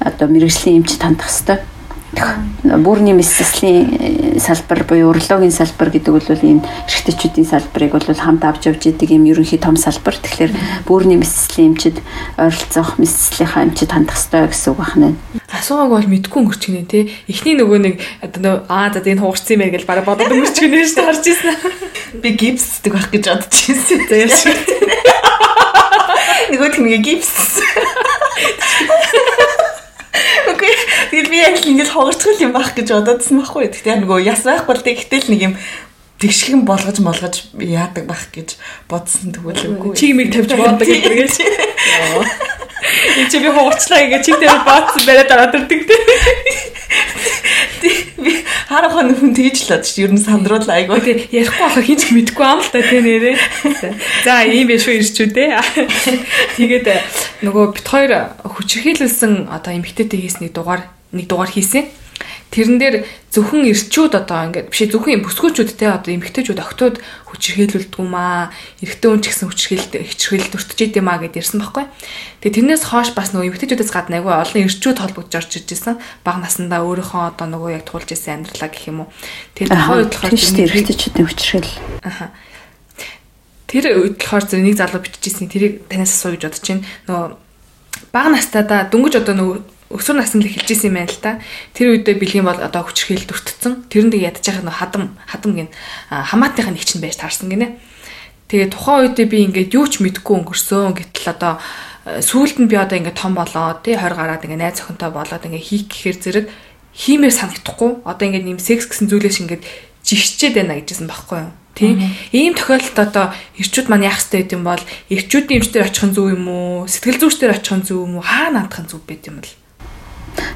одоо мэрэгжлийн эмч тандах хэвээр Бүрний мэссэслийн салбар буюу урологийн салбар гэдэг бол энэ эрэгтэйчүүдийн салбарыг бол хамт авч явж идэг юм ерөнхий том салбар. Тэгэхээр бүрний мэссэслийн эмчид ойролцоох мэссэслийнхаа эмчид хандах ёстой гэсэн үг байна. асуугааг бол мэдгүй өнгөрч гинэ те. Эхний нөгөө нэг одоо аа за энэ хуурцсан юм гэж бараг бодоод өнгөрч гинэ шүү дээ харж ирсэн. Би гипсдэг байх гэж бодож ирсэн. [LAUGHS] За яаш. [LAUGHS] Нөгөө тийм гипс. Тэгээд би яг ингэж хуурцгал юм байх гэж бодоодсон байхгүй. Тэгтээ нөгөө яс байхгүй л тэгтэл нэг юм тэгшгэн болгож молгож яадаг байх гэж бодсон тэгвэл үгүй. Чи юмыг тавьж боодог гэж. Энд [LAUGHS] чи би хуурчлаа ингээ чиг дээр баацсан бариад ороод ирдэг те. Би харах хүн тэгж л бодчих. Ер нь сандруулаа айгуу. Тэ ярихгүй байхаа хинч мэдэхгүй ам л та те нэрээ. За ийм биш үү ирчүүдээ. Тэгээд нөгөө бит хоёр хүчрхийлүүлсэн одоо эмгтээтэй хийсний дугаар нэг дугаар хийсэн Тэрэн дээр зөвхөн эрчүүд одоо ингээд биш зөвхөн бүсгүүчүүд те одоо эмгтээчүүд октод хүчрхийлүүлдэг юм аа. Эрэгтэй хүн ч гэсэн хүчрхийлэлд хичрхийлэлд өртөж идэм аа гэдээ ирсэн байхгүй. Тэгээ тэрнээс хойш бас нөгөө эмгтээчүүдээс гадна айгүй олон эрчүүд холбогдож орж иж ирсэн. Баг насандаа өөрийнхөө одоо нөгөө яг туулж ирсэн амьдралаа гэх юм уу. Тэр тухайн үед болохоор эрэгтэйчүүдийн хүчрхийл. Аха. Тэр үед болохоор зөв нэг залуу биччихсэн тэрийг танаас асуу гэж бодож байна. Нөгөө баг настайдаа дөнгөж одоо нөгөө өсвөр наснд эхэлж исэн юм байна л та. Тэр үедээ бэлгийн бол одоо хүчрхийлэлд өртцсөн. Тэрэнд ядаж байгаа нөх хадам хадам гин хамаатныхаа нэг чинь байж таарсан гинэ. Тэгээ тухайн үедээ би ингээд юу ч мэдэхгүй өнгөрсөн. Гэтэл одоо сүүлд нь би одоо ингээд том болоо тий 20 гараад ингээд найз охинтой болоод ингээд хийх гэхээр зэрэг хиймээр санагдахгүй. Одоо ингээд нэм секс гэсэн зүйлээс ингээд жигчээд байна гэжсэн байхгүй юу? Тийм. Ийм тохиолдолд одоо эрчүүд маань яах хэрэгтэй гэдэм бол эрчүүдийн эмчтэр очих нь зөв юм уу? Сэтгэл зүйчдэр очих нь зөв юм уу? Хаа наадах нь зөв байд юм бэл?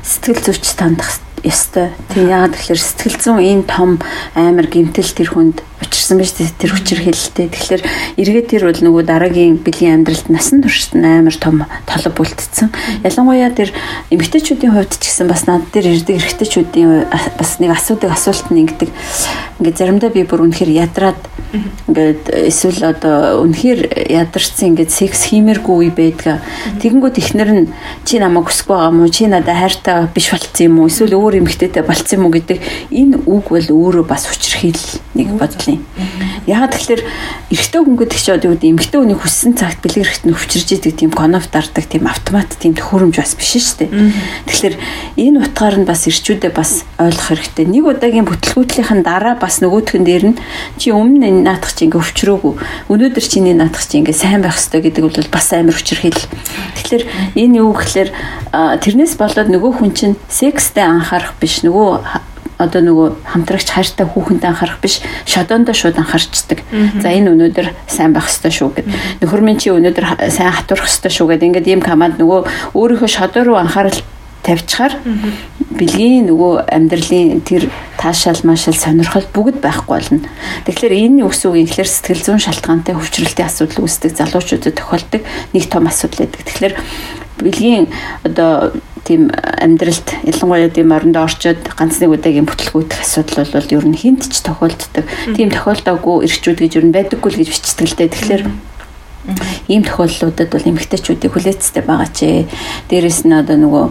Сэтгэл зүйч тандах ёстой. Тийм яагаад тэгэхээр сэтгэл зүйн энэ том амар гэмтэл тэр хүнд учирсан байж тэр хүчээр хэлэлтэй. Тэгэхээр эргээд тэр бол нөгөө дараагийн бэлгийн амьдралд насан туршид амар том толб үлдсэн. Ялангуяа тэр эмэгтэйчүүдийн хувьд ч гэсэн бас над дээр ирдэг эрэгтэйчүүдийн бас нэг асуудаг асуулт нь ингэдэг. Ингээд заримдаа би бүр үнэхээр ядраад ингээд эсвэл одоо үнэхээр ядарсан ингээд секс хиймэргүй үе байдаг. Тэгэнгүүт ихнэр нь чи намайг хүсэхгүй байгаа мó чи надад хайртай биш болцсон юм уу эсвэл өөр эмэгтэйтэй болцсон юм уу гэдэг энэ үг бол өөрөө бас хүчрхийл нэг бодол юм. Ягаад тэгэхээр эрэгтэй хүн гэдэг чинь одоо эмэгтэй хүний хүссэн цагт бэлэг хэрэгт нь өвчрж идэг тийм коноф дардаг тийм автомат тийм төхөөрөмж бас биш шүү дээ. Тэгэхээр энэ утгаар нь бас ирчүүдээ бас ойлгох хэрэгтэй. Нэг удаагийн бүтлгүүтлийнхэн дараа бас нөгөөтгөн дээр нь чи өмнө энэ наадах чи ингээ өвчрөөгүй. Өнөөдөр чиний наадах чи ингээ сайн байх хэрэгтэй гэдэг бол бас амар хүчрхийл. Тэгэхээр энэ юу гэхээр тэрнээс болоод нөгөө хүн чинь секстэй анхаарах биш нөгөө одоо нөгөө хамтрагч хайртай хүүхэнтэй анхаарах биш шодоондоо шууд анхаарчдаг. За энэ өнөөдөр сайн байх ёстой шүү гэд. Нөхөр минь чи өнөөдөр сайн хатурах ёстой шүү гэд. Ингээд ийм команд нөгөө өөрийнхөө шодоо руу анхаарал тавьчихаар бэлгийн нөгөө амьдралын тэр таашаал маашаал сонирхол бүгд байхгүй болно. Тэгэхээр энэ гэсэн үг юм гэхээр сэтгэл зүйн шалтгаантай хөвчрөлтийн асуудал үүсдэг залуучуудад тохиолдог нэг том асуудал байдаг. Тэгэхээр бэлгийн одоо тийм амьдралд ялангуяа тийм орондоо орчоод ганц нэг удаагийн бүтлгүүдэх асуудал бол ер нь хинт ч тохиолддог. Тийм тохиолдоогүй эрчүүд гэж ер нь байдаггүй л гэж бичдэг л дээ. Тэгэхээр ийм тохиолдлуудад бол эмгтээчүүдийг хүлээцтэй байгаа ч. Дээрэс нь одоо нөгөө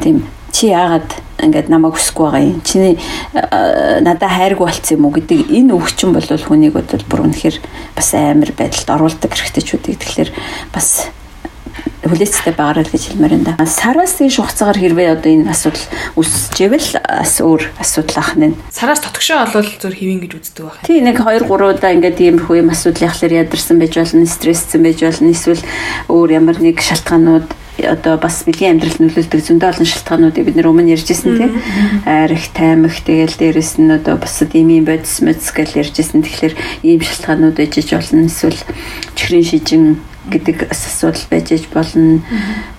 тийм чи яагаад ингээд намайг хүсэхгүй байгаа юм. Чиний надад хайргүй болцсон юм уу гэдэг энэ өвчин бол хүнийг бол бүр үнэхээр бас амар байдалд оруулдаг хэрэгтэйчүүдийг тэгэхээр бас хүлээцтэй байгаарай гэж хэлмээр энэ. Сараас тийш хугацаагаар хэрвээ одоо энэ асуудал үсчээвэл бас өөр асуудал ах нь. Сараас тотгошоо олвол зөв хэвэн гэж үздэг байх. Тий нэг 2 3 удаа ингээд иймэрхүү юм асуудал яхахлаар ядарсан байж болно, стрессцэн байж болно, эсвэл өөр ямар нэг шалтгаанууд одоо бас бэлгийн амьдрал нөлөөлдөг зөндөө олон шалтгаануудыг бид нэр өмнө ярьжсэн тийм арих таймах тэгэл дээрэс нь одоо бас димийн бодис модс гэж ярьжсэн тэгэхээр ийм шалтгаанууд ээжж болно эсвэл чихрийн шижин гэдэг асуудал байж иж болно.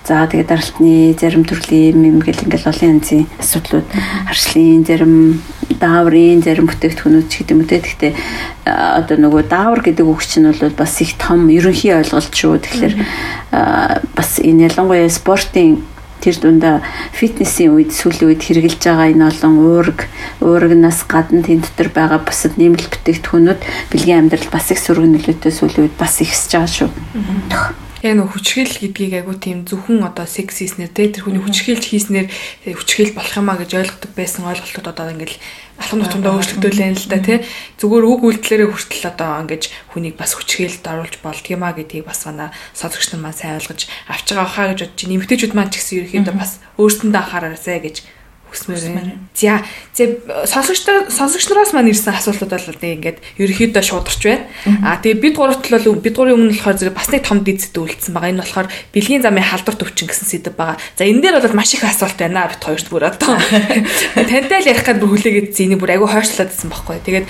За тэгээд даралтны зарим төрлийн юм гэл ингээл олон янзын асуудлууд харшлын зарим дааврын зарим бүтээгдэхүүнүүд ч гэдэг юм үү. Тэгэхдээ одоо нөгөө даавар гэдэг үг чинь бол бас их том ерөнхий ойлголт шүү. Тэгэхээр бас энэ ялангуяа спортын тэр дундаа фитнесийн үед сүүлийн үед хэрэгжилж байгаа энэ олон уург уургнаас гадна тэнд дотор байгаа бусад нэмэлт бүтээгдэхүүнүүд бэлгийн амьдрал бас их сөрөг нөлөөтэй сүүлийн үед бас ихсэж байгаа шүү. Яг нөх хүчрхийл гэдгийг айгу тийм зөвхөн одоо секс хийснээр те тэр хүний хүчрхийлж хийснээр хүчрхийл болох юмаа гэж ойлгодог байсан ойлголтууд одоо ингээл алхам тутамдаа өөрчлөгдөөлэн л да тий зүгээр үг үйлдэлээрээ хүртэл одоо ингэж хүнийг бас хүчрхийлэлд оруулж болдгиймаа гэдгийг бас манай сонсогч нар маань сайн ойлгож авч байгаа хаа гэж бодож байна. Нэмэгтэйчүүд маань ч гэсэн ерөөхдөө бас өөрсөндөө анхаараарай гэж хүсмээр. За за сонсогч сонсогч нараас маань ирсэн асуултууд бол нэг ингээд ерөөхдөө шуударч байна. Аа тэгээ бид гуравт бол бид гурийн өмнө болохоор зэрэг бас нэг том дид зэт үлдсэн байгаа. Энэ болохоор бэлгийн замын халдвар төвчин гэсэн сэдв байгаа. За энэ дээр бол маш их асуулт байна бид хоёрт бүр одоо. [LAUGHS] Тантай л ярих гэдэг бүр хүлээгээд зэнийг бүр айгүй хойшлоодсэн байхгүй. Тэгээд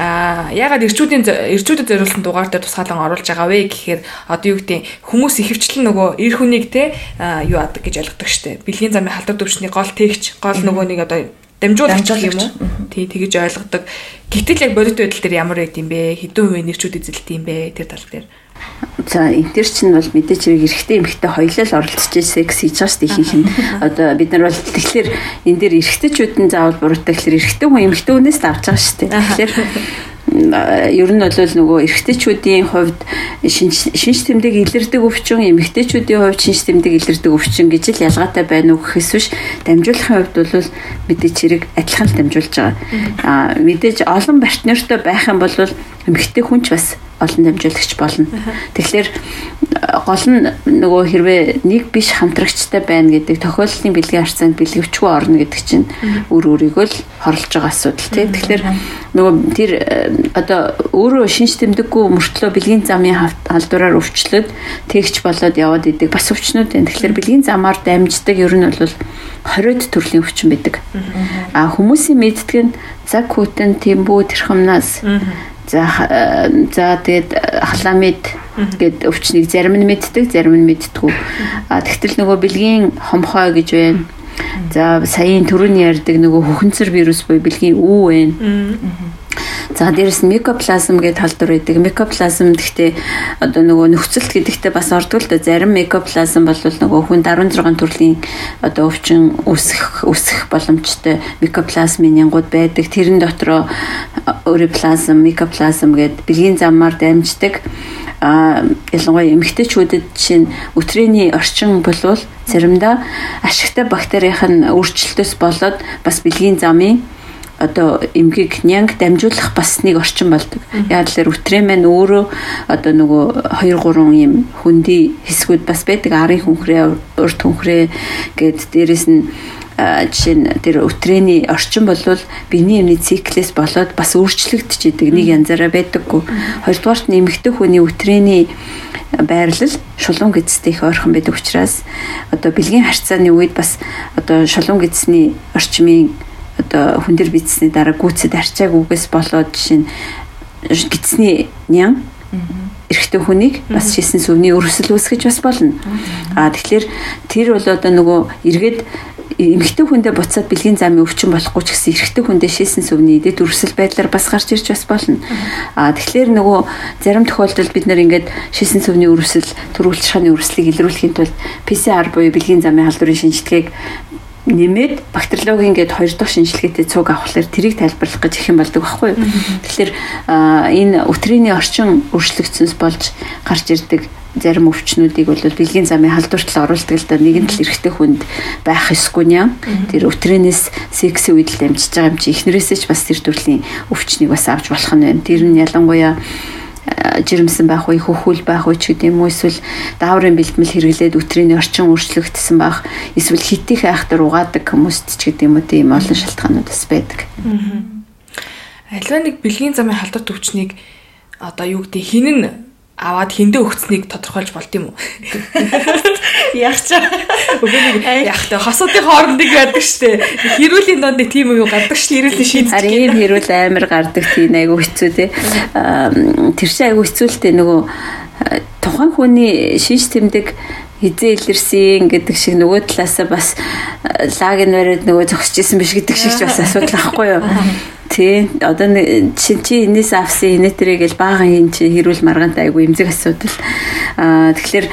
аа ягаад ирчүүдийн ирчүүдэд зориулсан дугаар дээр тусгаалan оруулж байгаа вэ гэхээр одоо юу гэдэг хүмүүс ихэвчлэн нөгөө эр хүнийг те юу адаг гэж ойлгодог штеп. Бэлгийн замын халдвар төвчний гол тэгч гол нөгөө нэг одоо дамжуулагч юм уу? Тий тэгэж ойлгодог. Гэтэл яг бодит байдал дээр ямар байд юм бэ? Хэдэн хувийн нэрчүүд эзэлт юм бэ? Тэр тал дээр. За төр чинь бол мэдээж хэрэг эрэгтэй эмэгтэй хоёулаа л оролцож секс хийж байгаа шүү дээ ихэнх нь. [LAUGHS] Одоо бид нар бол тэгэхээр энэ дээр эрэгтэйчүүд нь заавал буруутай гэхээр эрэгтэй хүн эмэгтэй хүнээс авч байгаа шүү дээ. [LAUGHS] Тэгэхээр ер нь бол нөгөө эрэгтэйчүүдийн хувьд шинж тэмдэг илэрдэг өвчин, эмэгтэйчүүдийн хувьд шинж тэмдэг илэрдэг өвчин гэж л ялгаатай байна уу гэхээс биш дамжуулахын хувьд бол мэдээч хэрэг адилхан л дамжуулж байгаа. Аа мэдээж олон партнертай байх юм бол эмэгтэй хүн ч бас олон дамжуулагч болно. Тэгэхээр гол нь нөгөө хэрвээ нэг биш хамтрагчтай байна гэдэг тохиолдлын бэлгийн харьцаанд бэлгэвчгүй орно гэдэг чинь өөр өөрийгөө л хорлож байгаа асуудал тийм. Тэгэхээр нөгөө тэр одоо өөрөө шинж тэмдэггүй мөртлөө бэлгийн замын халдвараар өвчлөд тэгч болоод яваад идэг бас өвчнүүд байна. Тэгэхээр бэлгийн замаар дамждаг ер нь бол 20-д төрлийн өвчин байдаг. А хүмүүсийн мэддэг нь цаг хүтэн, тэмбүү, тэрхэмнаас За за тэгээд халамид гэд өвчнийг зарим нь мэддэг, зарим нь мэддэггүй. А тэгтэл нөгөө бэлгийн хомхой гэж байна. За саяын түрүүний ярьдаг нөгөө хөхөнцөр вирус буюу бэлгийн үү байна. За дээрэс нь микоплазм гэдэг талдвар байдаг. Микоплазм гэхдээ одоо нөгөө нөхцөлт гэдэгтээ бас ордог л да. Зарим микоплазм бол нөгөө хүн 16 төрлийн одоо өвчин үүсэх үүсэх боломжтой микоплазмын янгууд байдаг. Тэрэн дотроо ориплазм, микоплазм гэдэг бэлгийн замаар дамждаг а ялангуяа эмэгтэйчүүдэд чинь өтрээний орчин болвол заримдаа ашигтай бактерийн өөрчлөлтөөс болоод бас бэлгийн замын одоо эмгийг нянг дамжуулах бас нэг орчин болдог. Яг л өтрээ маань өөрөө одоо нөгөө 2 3 юм хөндөй хэсгүүд бас байдаг. Арын хүнхрээ, урд хүнхрээ гэд дээрэс нь жишээ нь тэр өтрээний орчин болвол биений эмний циклээс болоод бас өөрчлөгдөж идэг нэг янзаараа байдаггүй. Хоёрдугаарт нь эмэгтэй хүний өтрээний байрлал шулуун гэцтэй их ойрхон байдаг учраас одоо бэлгийн харьцааны үед бас одоо шулуун гэцний орчмын одоо хүн дээр бичсний дараа гүцэд арчаагүйгээс болоод жишээ нь гидсний нян эрэгтэй хүнийг бас шисэн сүвний өрсөл үүсгэж бас болно. Аа тэгэхээр тэр бол одоо нөгөө эргээд эмэгтэй хүндээ буцаад бэлгийн замын өвчин болохгүй ч гэсэн эрэгтэй хүндээ шисэн сүвний идэт өрсөл байдлаар бас гарч ирж бас болно. Аа тэгэхээр нөгөө зарим тохиолдолд бид нэр ингээд шисэн сүвний өрсөл төрүүлж шахны өрслийг илрүүлэхийн тулд PCR буюу бэлгийн замын халдварын шинжилгээг нэмээд бактериологийн гээд хоёр дахь шинжилгээтэй цуг авахлаар тэрийг тайлбарлах гэж их юм болдог байхгүй юу. Тэгэхээр энэ өтрийний орчин өөрчлөгдсөнс болж гарч ирдэг зарим өвчнүүдийг бол бэлгийн замын халдвартал оруулдаг л да нэгэн тал эрэгтэй хүнд байх ёсгүй нэ. Тэр өтрэнэс секси үед л дамжиж байгаа юм чи эхнэрээсээ ч бас тэр төрлийн өвчнийг бас авч болох нь байна. Тэр нь ялангуяа жирэмсэн байх уу, хөхүүл байх уу ч гэдэм үү эсвэл дааврын бэлтгэл хэрэглээд өтрийн орчин өөрчлөгдсөн байх эсвэл хитих айхтар угаадаг хүмүүст ч гэдэм үү тийм олон шалтгаанууд бас байдаг. Альва нэг бэлгийн замын халдвар төвчнийг одоо юу гэдэг хин нь аваад хиндэ өгцнийг тодорхойлж болд юм уу? Яг ч нэг яг та хосуудын хоорондыг яадаг штэ. Хэрүүлийн донд нэг тийм юу гардаг ш хэрүүлийн шийддэг. Харин ийм хэрүүл амар гардаг тийм айгу хэцүү те. Тэр чинь айгу хэцүүлтэй нөгөө тухайн хүний шинж тэмдэг хизээ илэрсэн гэдэг шиг нөгөө талаасаа бас лаг нь бариад нөгөө зогсож исэн биш гэдэг шиг ч бас асуудал ахгүй юу. Тий. Одоо чи чи энэс авсан инээтрээ гэл баахан ин чи хэрүүл маргаантай айгу эмзэг асуудал. Аа тэгэхээр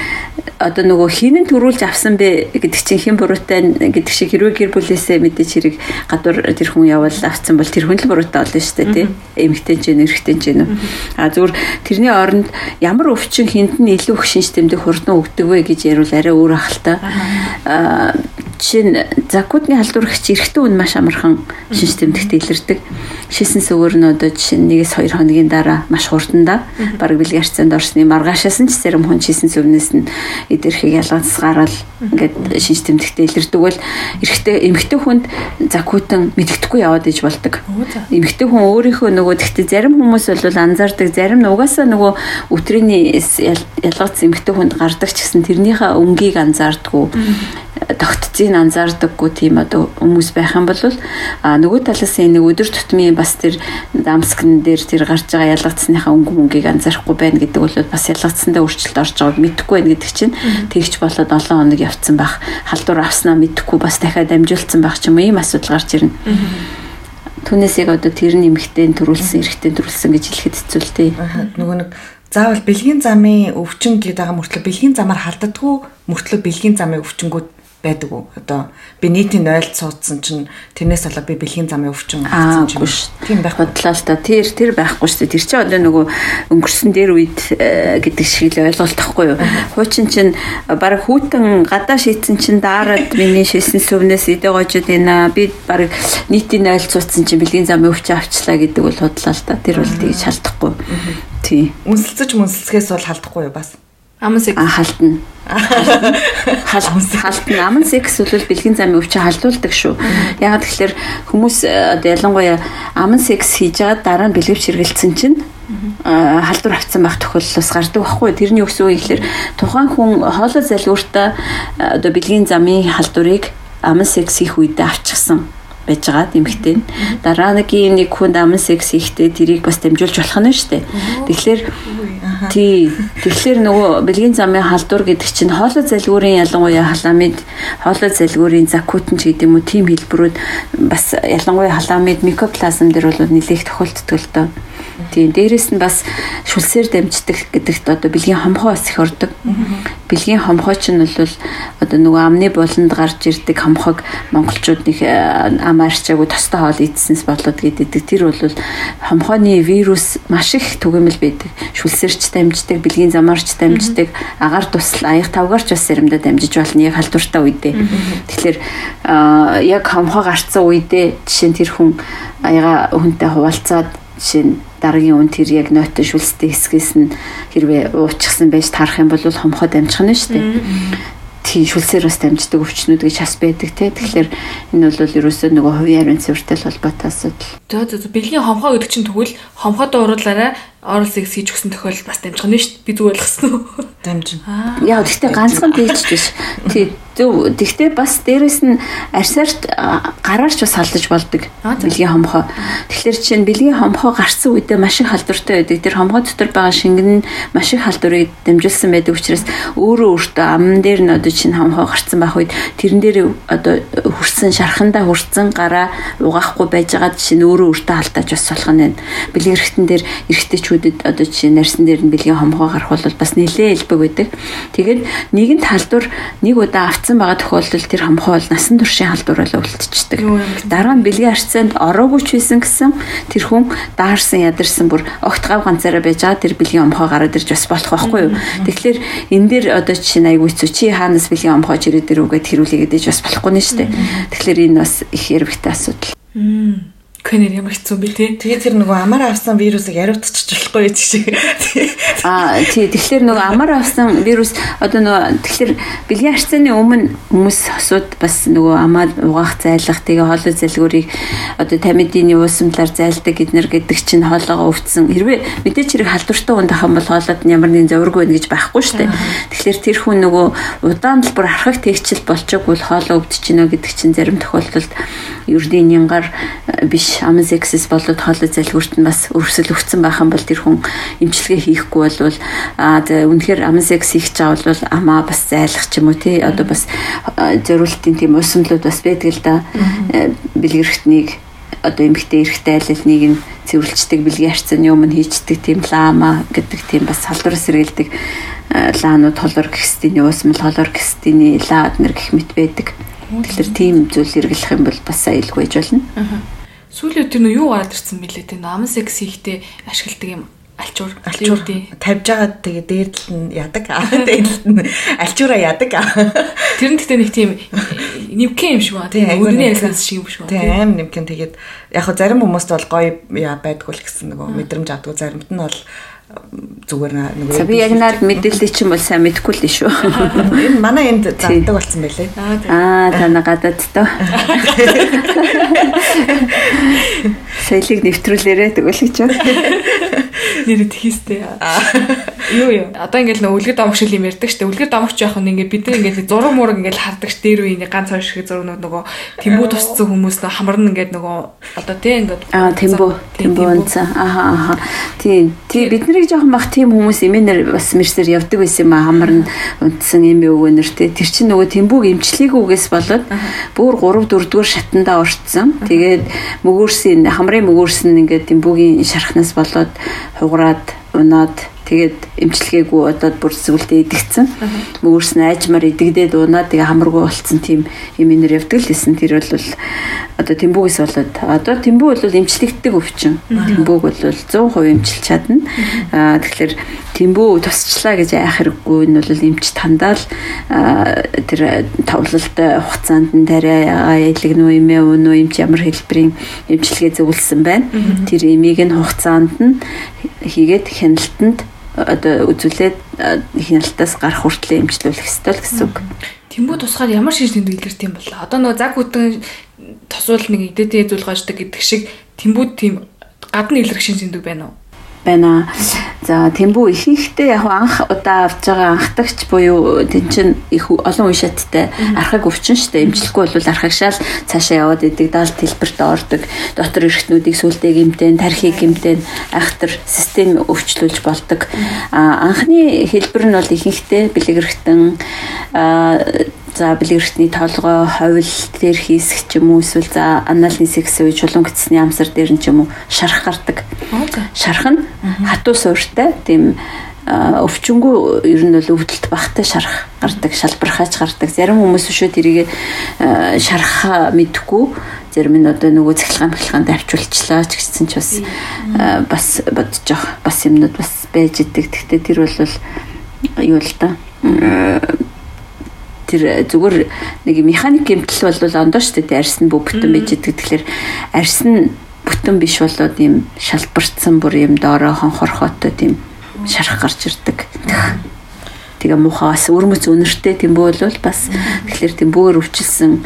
одоо нөгөө хинэн төрүүлж авсан бэ гэдэг чинь хэн буруутай гэдэг шиг хэрвээ гэр бүлээсээ мэдээж хэрэг гадуур тэр хүн явал авцсан бол тэр хүн л буруутай болно шүү дээ тийм эмэгтэй ч нэрхтэй ч юм. А зүгээр тэрний оронд ямар өвчин хинт нь илүү их шинж тэмдэг хурдан өгдөг вэ гэж ярил арай өөр ахaltaа. А чинь закутны халдварагч эрэгтэй хүн маш амархан шинж тэмдэгт илэрдэг. Шисэн сүгөр нь одоо жишээ нь 1-2 хоногийн дараа маш хурдандаа баг бэлгэрцэнд орсны маргаашаас нь ч зарим хүн шисэн сүвнээс нь эдэрхийг ялгацгаарал ингээд шинж тэмдэгтээ илэрдэг бол эрэгтэй эмэгтэй хүнд закутан мэддэхгүй яваад иж болдог. Эмэгтэй хүн өөрийнхөө нөгөө тэгтээ зарим хүмүүс бол анзаардаг. Зарим нь угаасаа нөгөө өтрийний ялгац эмэгтэй хүнд гардаг ч гэсэн тэрнийхээ өнгийг анзаардаггүй тогтцыг анзаардаггүй тийм одоо хүмүүс байх юм бол а нөгөө талаас энэ нэг өдөр тутмын бас тэр дамскн дээр тэр гарч байгаа ялгацсныхаа өнгө мөнгийг анзаарахгүй байна гэдэг бол бас ялгацсандаа өөрчлөлт орж байгааг мэдэхгүй байна гэдэг чинь тэгч болоод 7 хоног явцсан байх халдвар авснаа мэдэхгүй бас дахиад амжуулсан байх ч юм ийм асуудал гарч ирнэ. Түүнээс яг одоо тэр нэмэгтэй төрүүлсэн, эрэгтэй төрүүлсэн гэж хэлэхэд хэцүү л дээ. Нөгөө нэг заавал бэлгийн замын өвчин гэдэг байгаа мөртлөө бэлгийн замаар халддаггүй мөртлөө бэлгийн замын өвчнгүүд байдаг уу? Одоо би нийтийн 0-д суудсан чинь тэрнээс болоод би бэлгийн замын өвчин гарсан юм биш. Тийм байх бодлоо л та. Тэр тэр байхгүй шүү дээ. Тэр чинь одоо нөгөө өнгөрсөн дээр үед э, гэдэг шиг л ойлголт тахгүй юу? Хуучин чинь баг хүүтэн гадаа шийдсэн чинь даарад миний шилсэн сүвнээс идэ гожод байна. Би баг нийтийн 0-д суудсан чинь бэлгийн замын өвчин авчлаа гэдэг бол худлаа л та. Тэр бол тгийж шалтахгүй. Тий. Үнсэлцэж мүнсэлцгээс бол халдахгүй юу бас? Аман секс халтна. Халтна. Аман секс бол бэлгийн замын өвчин халдуулдаг шүү. Яг тэгэхээр хүмүүс э, одоо ялангуяа аман секс хийж байгаа дараа нь бэлгэвч хэрэгэлсэн чинь халдвар авцсан байх тохиолдол бас гардаг байхгүй. Тэрний өсөө ихлээр тухайн хүн хоолой залгууртаа э, одоо бэлгийн замын халдварыг аман секс хийх үедээ авчихсан байж байгаа эмэгтэй. Дараагийн нэг хүнд аман секс хийхдээ тэрийг бас дамжуулж болох нь шүү дээ. Тэгэхээр Тий. Тэгэхээр нөгөө бэлгийн замын халдвар гэдэг чинь хоолой залгуурын ялангуяа халамид хоолой залгуурын закутн ч гэдэг юм уу тийм хэлбэрүүд бас ялангуяа халамид микоплазм дээр бол нэлээх доо. Тийм дээрэс нь бас шүлсээр дамждаг гэдэгт одоо бэлгийн хомхоо бас их ордог. Бэлгийн хомхоо ч нь бол одоо нөгөө амны болонд гарч ирдэг хомхог монголчууд нэг э, ам арчаагүй тостой хоол идсэнс болоод гэдэг. Тэр бол хомхооны вирус маш их түгээмэл байдаг. Шүлсээрч дамждаг, бэлгийн замаарч дамждаг, агаар тусал аяг тавгаарч бас заримдаа дамжиж болно яг халдвартай үедээ. Тэгэхээр яг хомхоо гарцсан үедээ жишээ нь тэр хүн аяга хүнтэй хуваалцаад жишээ нь дараагийн үн тэр яг нойтон шүлстэй хэсгээс нь хэрвээ уучихсан байж таарах юм бол хомхоод амжих нь шүү дээ. Тийм шүлсээр бас дамждаг өвчнүүд гэж хас байдаг те. Тэгэхээр энэ бол ерөөсөө нөгөө хувийн ариун цэвэртэй холбоотой асуудал. За за бэлгийн хомхоо гэдэг чинь тэгвэл хомхоод оруулаарай oral sex хийж өгсөн тохиолдол бас дамжих нь шүү дээ. Би зүгээр ойлгосон уу? Дамжина. Яа, гэхдээ ганцхан дийч биш. Тий, зөв. Гэхдээ бас дээрэс нь арьсаарт гараарч бас халдаж болдог. Бэлгийн хомхоо. Тэгэхээр чинь бэлгийн хомхоо гарсан үедээ маш их халдвартай байдаг. Тэр хомхоо дотор байгаа шингэн нь маш их халдварыг дамжуулсан байдаг учраас өөрөө өөртөө амн дээр нь одоо чинь хомхоо гарсан байх үед тэрэн дээр одоо хүрсэн шархандаа хүрсэн гараа угаахгүй байж байгаа чинь өөрөө өөртөө халдааж бас болох нь байна. Бэлгийн эргэтэн дээр эргэтэй эмэгтэйчүүдэд одоо жишээ нарсан дээр нь бэлгийн хомгоо гарах бол бас нэлээ элбэг байдаг. Тэгээд нэгэнт халдвар нэг удаа авцсан байгаа тохиолдолд тэр хомгоо бол насан туршийн халдвар болоо үлдчихдэг. Дараа нь бэлгийн арцанд ороогүй ч байсан гэсэн тэр хүн даарсан ядарсан бүр огт гав ганцаараа байж байгаа тэр бэлгийн хомгоо гараад ирж бас болох байхгүй юу. Тэгэхээр энэ дээр одоо жишээ нь айгүй чи хаанаас бэлгийн хомгоо ирээд ирүүгээд хэрүүлээ гэдэж бас болохгүй нэ штэ. Тэгэхээр энэ бас их ярвхтай асуудал. Кэнер ямар хэцүү бэ тий. Тэгээ тэр нөгөө амар авсан вирусыг яриутчих болохгүй гэж шиг. Аа тий тэгэхээр нөгөө амар авсан вирус одоо нөгөө тэгэхээр бэлгийн арцаны өмнө хүмүүс хосууд бас нөгөө амаа угаах зайлах тэгээ хоолой залгуурыг одоо тамидины уусамлаар зайлдаг гэднэр гэдэг чинь хоолоогоо өвдсөн. Хэрвээ мэдээч хэрэг халдвартай хүн тахсан бол хоолойд ямар нэгэн зоврог байна гэж байхгүй шүү дээ. Тэгэхээр тэр хүн нөгөө удаан л бүр архаг тэгчил болчоогүй хоолой өвдөж гинэ гэдэг чинь зарим тохиолдолд ердийн нянгаар биш биш. Аман сексэс болоод хоолой залгуурт нь бас өрсөл өгцөн байх юм бол тэр хүн эмчилгээ хийхгүй болвол аа үнэхээр аман секс хийх чаавал бол амаа бас зайлах ч юм уу тий одоо бас зориултын тийм усамлууд бас байдаг л да. Э, бэлгэрхтнийг одоо эмгтэй эрэгтэй айллыг нь цэвэрлждэг бэлгийн харьцааны өмнө хийждэг тийм лама гэдэг тийм бас халдвар сэргэлдэг лаанууд холор гихстиний уусмал холор гихстиний лаад нэр гэх мэт байдаг. Тэгэхээр тийм зүйл эргэлэх юм бол бас аюулгүй байж болно. Сүүлийн үед нь юу гараад ирсэн мэлээ тийм аман секс хийхдээ ашигладаг юм альчуур. Альчуур. Тавьж байгаа тэгээ дээрлэл нь ядаг [LAUGHS] дээрлэл нь альчуураа ядаг [LAUGHS] тэр нь гэхдээ нэг тийм нэмхэн юм шиг ба тийм өргөний айлгаас шиг юм шиг ба тийм аим нэмхэн тэгээд яг хо зарим хүмүүст бол гоё байдгүй л гэсэн нөгөө мэдрэмж авдаг. Заримт нь бол зүгээр нэг За би яг наад мэдээлэл чинь бол сайн мэдэхгүй л шүү. Энэ манай энд зардаг болсон байлээ. Аа тана гадаад тоо. [LAUGHS] Соёлыг нэвтрүүлээрэ тэгвэл гэж. Нэрэд хийстэй. Юу юу. Одоо ингээл нөө үлгэр домог шиг юм ярьдаг штэ. Үлгэр домогч яах нь ингээд бид нар ингээд зураг мураг ингээд хардаг ш дээр үе ганц хоёр шиг зургнууд нөгөө тэмбүү тусцсан хүмүүс нөө хамарна ингээд нөгөө одоо тий ингээд аа тэмбүү тэмбүү онцаа. Аха аха. Тий. Тий бидний жоохон бах тийм хүмүүс эмээнэр бас мэрсээр явдаг байсан юм аа хамарна унтсан юм өвгөнөр тий. Тэр чинь нөгөө тэмбүүг эмчлээгүйгээс болоод бүр 3 4 дугаар шатандаа орцсон. Тэгээд мөгөөрсөн хамрын мөгөөрсөн ингээд тэмбүүгийн шархнаас болоод хугараад унаад тэгээд эмчилгээгүй одоо бүр зүгэлдээ идэгцэн. Мөрс нь айжмаар идэгдээд унаад тэгээ хамаргүй болцсон тийм юм инэр явдаг л лсэн. Тэр бол одоо тэмбүүгээс болоод одоо тэмбүү бол эмчлэгддэг өвчин. Тэмбүүг бол 100% эмчилж чадна. Аа тэгэхээр тэмбүү тусчлаа гэж айх хэрэггүй энэ бол эмч тандаал тэр товлолт хугацаанд нь тариа яадаг нөө эмээ өнөө эмч ямар хэлбэрийн эмчилгээ зөвлөсөн байна. Тэр эмийг нь хугацаанд нь хийгээд хяналтанд одоо үзүүлээд хяналтаас гарах хүртлээр эмчлүүлэх ёстой л гэсэн үг. Тэмбүү тусгаар ямар тэмдэг илэрт юм бол одоо нөгөө заг хүтэн тосвол нэг идэтэй зүйл гоождаг гэдэг шиг тэмбүүд тийм гадны илэрх шинж тэмдэг байна уу? Байна. За тэмбүү ихэнхдээ яг анх удаа авч байгаа анхдагч буюу тэн чин их олон үе шаттай архаг өвчин штэ эмчлэхгүй бол архаг шал цаашаа яваад идэг даалт хэлбэрт ордог. Дотор эрхтнүүдийг сүлдээ гимтэн, тархийг гимтэн айхтар систем өвчлүүлж болдог. Анхны хэлбэр нь бол ихэнхдээ бэлгэрхтэн За бэлгэрхтний толгой, ховл дээр хийсэх ч юм уу эсвэл за анализны секс үе чулуун гисний амсар дээр нь ч юм уу шарах гардаг. Шарах нь хатуу суурьтай тийм өвчнгүү ер нь бол өвдөлт багтай шарах гардаг, шалбархаач гардаг. Зарим хүмүүс өшөө тэрийг шарах мэдэхгүй зарим нь одоо нөгөө цахилгаан бэлгаанд авчулчлаа ч гэсэн ч бас бас бодож явах бас юмнууд бас байж идэг. Гэхдээ тэр бол юу л да тэр зүгээр нэг механик гэмтэл бол ондоо штэ тэ арьс нь бүгдэн байж идэг. Тэгэхээр арьс нь бүтэн биш болоод ийм шалбарцсан бүр юм доороо хонхорхоотой тийм шарах гарч ирдэг. Тэгээ мухаас өрмөц өнөртэй тийм бол бас тэгэхээр тийм бөөр өвчлсөн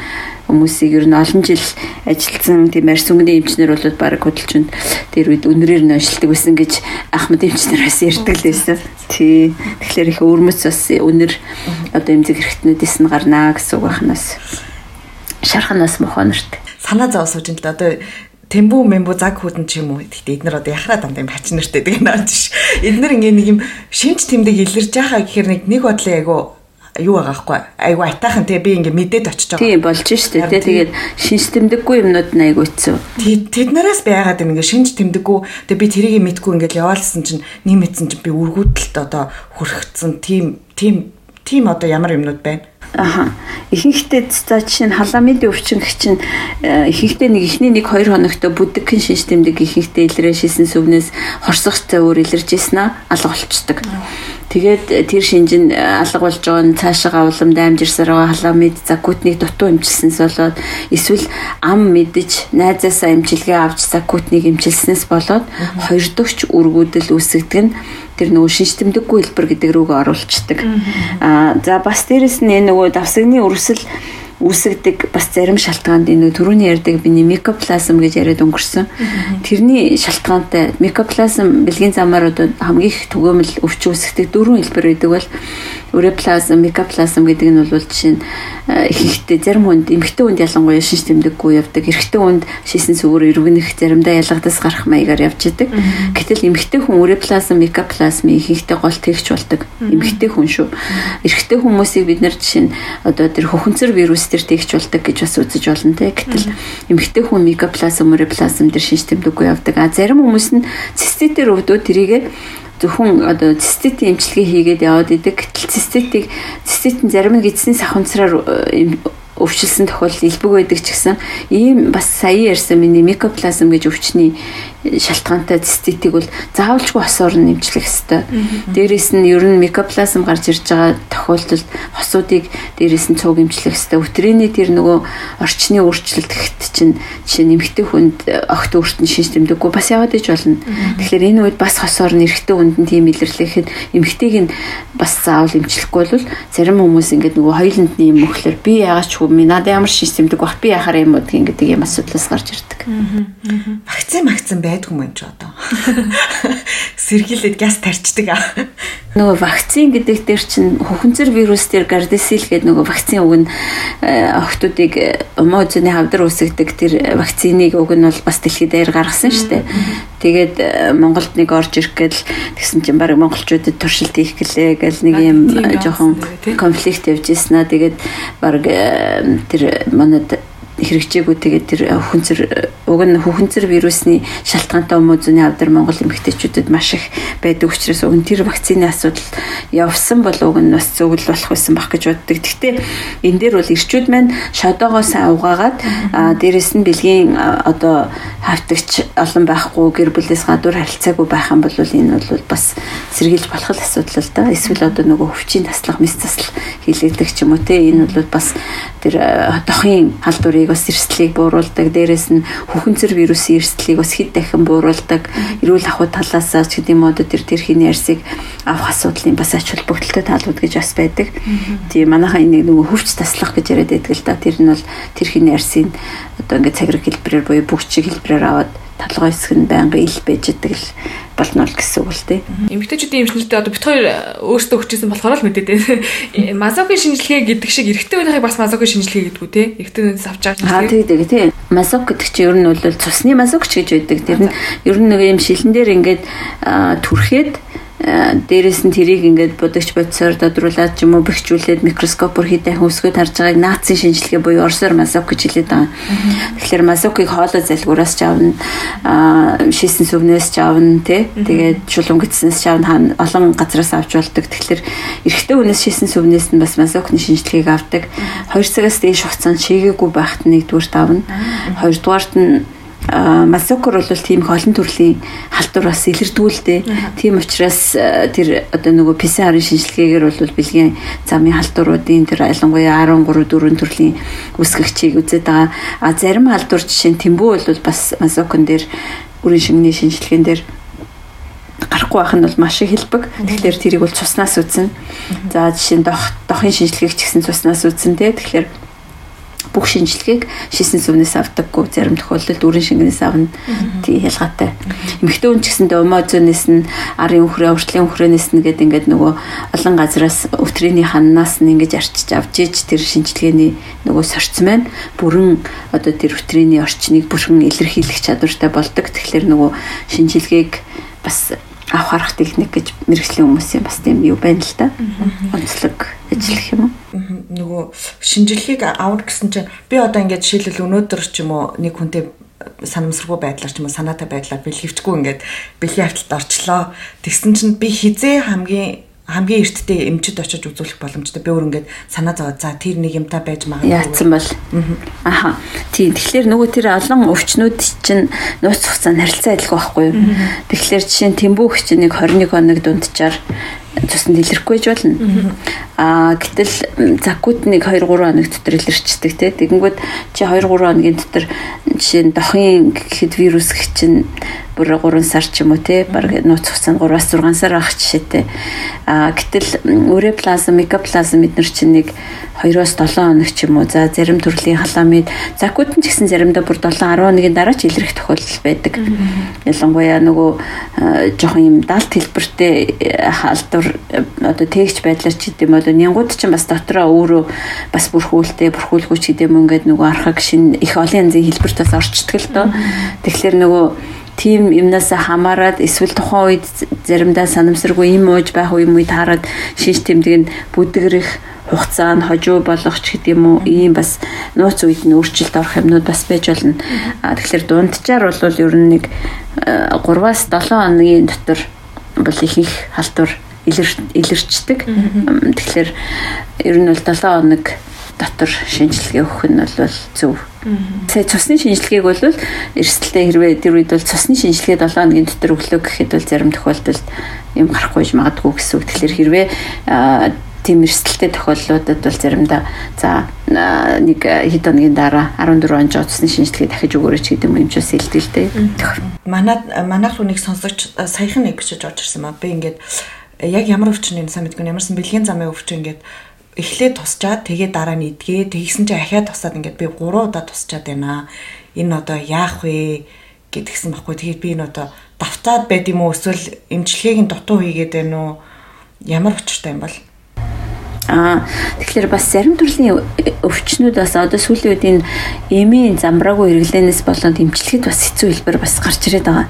хүмүүсийг ер нь олон жил ажилласан тийм арьс өнгөний эмчнэр бол баг хөдөлчөнд тэр үед өнрээр нь уншилдаг байсан гэж ахмад эмчнэр бас ярьдаг л байсан. Тий. Тэгэхээр их өрмөц бас өнөр одоо эмзэг хэрэгтнүүдээс нь гарнаа гэсэн үг байхнаас шарханаас мохонорт. Санаа зов сууж ин л одоо Тэмбүү мэмбүү цаг хүдэн ч юм уу. Гэхдээ эднэр одоо яхаа дандаа юм хачин нэртэй гэдэг наач ш. Эднэр ингээ нэг юм шинж тэмдэг илэрж яхаа гэхээр нэг нэг бодлоо айгу юу байгаа хгүй айгу атайхан те би ингээ мэдээд очиж байгаа. Тийм болж штэ те тэгээд шинж тэмдэггүй юмнууд нь айгу хэцүү. Тэд нараас байгаад ингээ шинж тэмдэггүй тэгээ би тэрийг мэдгүй ингээ яваалсан чинь нэмэтсэн чинь би үргүүдэлт одоо хүрхцэн тийм тийм тийм одоо ямар юмнууд байна. Аха. Ихэнхдээ за жишээ нь халамын өвчин гэх чинь э, ихэнхдээ нэг ихний нэг 2 хоногт бүдэгхэн шинж тэмдэг ихэнхдээ илрээ шисэн сүвнээс хорсогцтой өөр илэрж ийсэн алга болчдөг. Тэгээд э, тэр шинж нь э, алга болж байгаа нь цаашаа улам даймжирсаар байгаа халамид закутник дутуу имчилсэнс болоод эсвэл ам мэдэж найзаасаа имчилгээ авч закутник имчилснээс болоод хоёр дахь үргүүдэл үүсгдэг нь тэр нөгөө шинж тэмдэггүй хэлбэр гэдэг рүүгээ оруулцдаг. Аа за бас дээрэс нь нөгөө давсагны өрсөл үүсгдэг бас зарим шалтгаанд энэ түрүүний ярьдаг биний микоплазм гэж яриад өнгөрсөн. Тэрний шалтгаантай микоплазм бэлгийн замаар одоо хамгийн их түгээмэл өвч үүсгдэг дөрвөн хэлбэр байдаг бол уреплазм, микоплазм гэдэг нь бол жишээ нь ихэнхдээ зарим хүнд эмэгтэй хүнд ялангуяа шинж тэмдэггүй явдаг. Эрэгтэй хүнд шийсэн сүгээр эргэнэх заримдаа ялгадас гарах маягаар явж идэг. Гэтэл эмэгтэй хүн уреплазм, микоплазм ихэнхдээ гол тэгч болдог. Эмэгтэй хүн шүү. Эрэгтэй хүмүүсийг бид нар жишээ нь одоо тэр хөхөнцөр вирус төр тэгч болдог гэж бас үзэж болно те. Гэтэл эмэгтэй хүн микоплазм, уреплазм төр шинж тэмдэггүй явдаг. А зарим хүмүүс нь циститээр өвдөө тэрийгэ зөвхөн одоо циститийн эмчилгээ хийгээд яваад идэг. Гэтэл циститийг цистит нь зарим нь гидсний сахунцраар өвчлсөн тохиолдол илбэг байдаг ч гэсэн ийм бас сая ярьсан миний микоплазм гэж өвчний шалтгаантай циститийг бол заавалжгүй хосоор нь нэмчлэх ёстой. Дээрээс нь ер нь микоплазм гарч ирж байгаа тохиолдолд хосуудыг дээрээс нь цуг эмчлэх ёстой. Өтрийний тэр нөгөө орчны өөрчлөлт гэхэд чинь жишээ нэмэгтэй хүнд огт өөртөө шинж тэмдэггүй бас яваад иж болно. Тэгэхээр энэ үед бас хосоор нь эрэгтэй хүнд нь тийм илэрлэхэд эмэгтэйг нь бас заавал эмчлэхгүй бол зарим хүмүүс ингээд нөгөө хоёуланд нь юм мөхлөр би яагаад ч юм надад ямар шинж тэмдэг бах би яхаар юм уу гэдэг юм асуудлаас гарч ирдэг. Вакцин вакцин байдгүй юм ч одоо. [LAUGHS] Сэргийлээд газ тарчдаг. Нөгөө вакцин гэдэг дээр чинь хөхөнцөр вирус дээр гардесил гэдэг нөгөө вакцин уг нь э, охтуудыг мозны хавдар үсгдэг тэр вакциныг уг нь бол бас дэлхийд даяар гаргасан шүү дээ. Тэгээд э, Монголд нэг орж ирэх гэл тэгсэн чинь баг монголчуудад туршилт хийх гэлээ гэл нэг юм жоохон конфликт явж ирсэн аа. Тэгээд баг э, тэр манад хэрэгжээгүй тэгээд тэр хүнцэр уг нь хүнцэр вирусны шалтгаантай хүмүүзний авдар Монгол эмэгтэйчүүдэд маш их байдаг учраас уг нь тэр вакцины асуудал явсан бол уг нь бас зөвлөл болох байсан баг гэж боддог. Гэхдээ энэ дээр бол ирчүүд маань шодоогоо сайн угаагаад дээрэс нь бэлгийн одоо хавтагч олон байхгүй гэр бүлээс гадуур харилцаагүй байх юм бол энэ бол бас сэргийлж болох асуудал л да. Эсвэл одоо нөгөө өвчийн таслах, мэс таслах хийлэгдэх ч юм уу те энэ бол бас тэр дохын халдварыг вирусыг бас эрсдлийг бууруулдаг. Дээрээс нь хүхэнцэр вирусын эрсдлийг бас хэд дахин бууруулдаг. Эрүүл ахуй талаас ч гэдэг юм уу тэр тэрхийний ярьсыг авах асуудлын бас ач холбогдолтой талууд гэж бас байдаг. Тийм манайхаа энийг нөгөө хөвч таслах гэж яриад байдаг л да. Тэр нь бол тэрхийний ярьсыг одоо ингээд цаграг хэлбэрээр буюу бүгчиг хэлбэрээр аваад толгой хэсэг нь байнга ил байж идэг л болно л гэсэн үг л дээ. Эмэгтэйчүүдийн эмчнэртэй одоо бит хоёр өөрсдөө хүчээсэн болохоор л мэдээд байна. Мазокын шинжилгээ гэдэг шиг эрэгтэй үеийнхийг бас мазокын шинжилгээ гэдгүү те. Эрэгтэй үеэс авч байгаа шинжилгээ. Аа тийм тийм. Мазок гэдэг чинь ер нь бол цусны мазокч гэж байдаг. Тэр нь ер нь нэг юм шилэн дээр ингээд түрхээд Э, дээрээс нь тэрийг ингээд будагч бодисоор додруулаад ч юм уу бэхжүүлээд микроскопоор хийдэ хөсгөд харж байгааг нацийн шинжилгээ буюу орсоор масок гэж хэлээд байгаа. Тэгэхээр масокыг хоолой залгуураас ч авна, шийсэн сүвнээс ч авна тий. Тэгээд шулуун гидснээс ч авна олон газраас авч болдог. Тэгэхээр эрэгтэй хүнээс шийсэн сүвнээс нь бас масокны шинжилгээг авдаг. 2 цагаас дээш хугацаанд шийгээгүй байхад нэгдүгээр тавна. Хоёрдугаарт нь масокор бол тийм их олон төрлийн халдвар бас илэрдүүлдэг. Тийм учраас тэр одоо нөгөө PCR-ын шинжилгээгээр бол бэлгийн замын халдваруудын тэр ялангуяа 13 4 төрлийн үсгэгчийг үзээд байгаа. А зарим халдвар жишээ нь тэмбүү бол бас масокон дээр үрийн шингэний шинжилгээнд дээр гарахгүй байх нь бол маш их хэлбэг. Тэгэхээр тэрийг бол цуснаас үзнэ. За жишээ нь дох дохын шинжилгээг ч гэсэн цуснаас үзнэ те. Тэгэхээр бүх шинжилгээг шисэн сүвнээс авдаггүй зарим тохиолдолд үрэн шингэнээс авна тий ялгаатай. Эмэгтэй хүн ч гэсэндээ өмозонээс нь арын үхрээ уртлын үхрэнээс нь гэдэг ингээд нөгөө олон газараас өвтрийний ханнаас нь ингэж арчиж авч иж тэр шинжилгээний нөгөө сорцсон байна. Бүрэн одоо тэр өвтрийний орчныг бүрэн илэрхийлэх чадвартай болдог. Тэгэхээр нөгөө шинжилгээг бас авах арга техник гэж мэрэгжлийн хүмүүсийн бас тийм юу байна л да. Онцлог ажиллах юм? Нөгөө шинжилгээг авах гэсэн чинь би одоо ингээд жишээлбэл өнөөдөр ч юм уу нэг хүнтэй санамсаргүй байдлаар ч юм уу санаатай байдлаар бэлгэвчгүй ингээд бэлгийн хавталд орчлоо. Тэгсэн чинь би хизээ хамгийн хамгийн эртдээ эмчэд очиж үзүүлэх боломжтой. Би өөр ингээд санаа зовоод за тэр нэг юмтай байж магадгүй. Яатсан бол. Аха. Тийм. Тэгэхээр нөгөө тэр олон өвчнүүд чинь нууц хугацаанд харилцаа адилхан байхгүй юу? Тэгэхээр жишээ нь Тэмбүүх чинь нэг 21 хоног дунджаар цуснд илэрхгүй ч болно. Аа гэтэл закут нэг 2 3 хоног дотор илэрчдэг те. Тэгэнгүүт чи 2 3 хоногийн дотор жишээ нь дохын гэхэд вирус гэх чинь бүр 3 сар ч юм уу те баг нууц хугацаанд 3-аас 6 сар авах жишээтэй. А гэтэл уреплазм, микоплазм эднэр чинь нэг 2-оос 7 хоног ч юм уу. За зарим төрлийн халамид закут нь ч гэсэн заримдаа бүр 7 11-ийн дараа ч илрэх тохиолдол байдаг. Ялангуяа нөгөө жоохон юм далд хэлбэртэй халдвар одоо тээгч байдлаар ч гэдэм одоо нянгууд ч бас дотроо өөрөө бас бүрхүүлтэй бүрхүүлгүй ч гэдэм ингээд нөгөө архаг шин их олон янзын хэлбэрт бас орчдөг л доо. Тэгэхээр нөгөө тийм юмнаас хамаарад эсвэл тухайн үед заримдаа санамсаргүй юм ууж байх үе үед хараад шинж тэмдэг нь бүдгэрэх хугацаа нь хожуу болгох ч гэдэг юм уу ийм бас нууц үед нь өөрчлөлт орох юмнууд бас байж болно. Тэгэхээр дунджаар бол ер нь нэг 3-аас 7 хоногийн дотор бол их их халтур илэрчдэг. Тэгэхээр ер нь бол 7 хоног дотор шинжилгээ өгөх нь бол зөв. Тэгээ цусны шинжилгээг бол эрсдэлтэй хэрвээ тэр үед бол цусны шинжилгээ 7 хоногийн дотор өглөө гэхэд бол зарим тохиолдолд юм гарахгүй магадгүй гэсэн үг. Тэгэхээр хэрвээ тийм эрсдэлтэй тохиолдлуудад бол заримдаа за нэг хэд хоногийн дараа 14 он жоо цусны шинжилгээ дахиж өгөөрэй гэдэг юм ч бас илтгэлтэй. Манай манайх нэг сонсогч саяхан нэг бичиж орж ирсэн маа. Би ингээд яг ямар өвчин юм сайн мэдгүй ямарсан бэлгийн замын өвчин ингээд эхлээд тусчаад тэгээ дараа нь идгээ тэгсэн чинь ахиад тусаад ингээд би 3 удаа тусчаад байна. Энэ одоо яах вэ гэдгсэн баггүй. Тэгээд би энэ одоо давтаад байд юм уу эсвэл эмчилгээг нь дутуу хийгээд байна уу? Ямар учиртай юм бол? Аа тэгэхээр бас зарим төрлийн өвчнүүд бас одоо сүүлийн үед энэ эмийн замбраагүй хэрэглэнээс болоод эмчилгэхэд бас хэцүү хэлбэр бас гарч ирээд байгаа.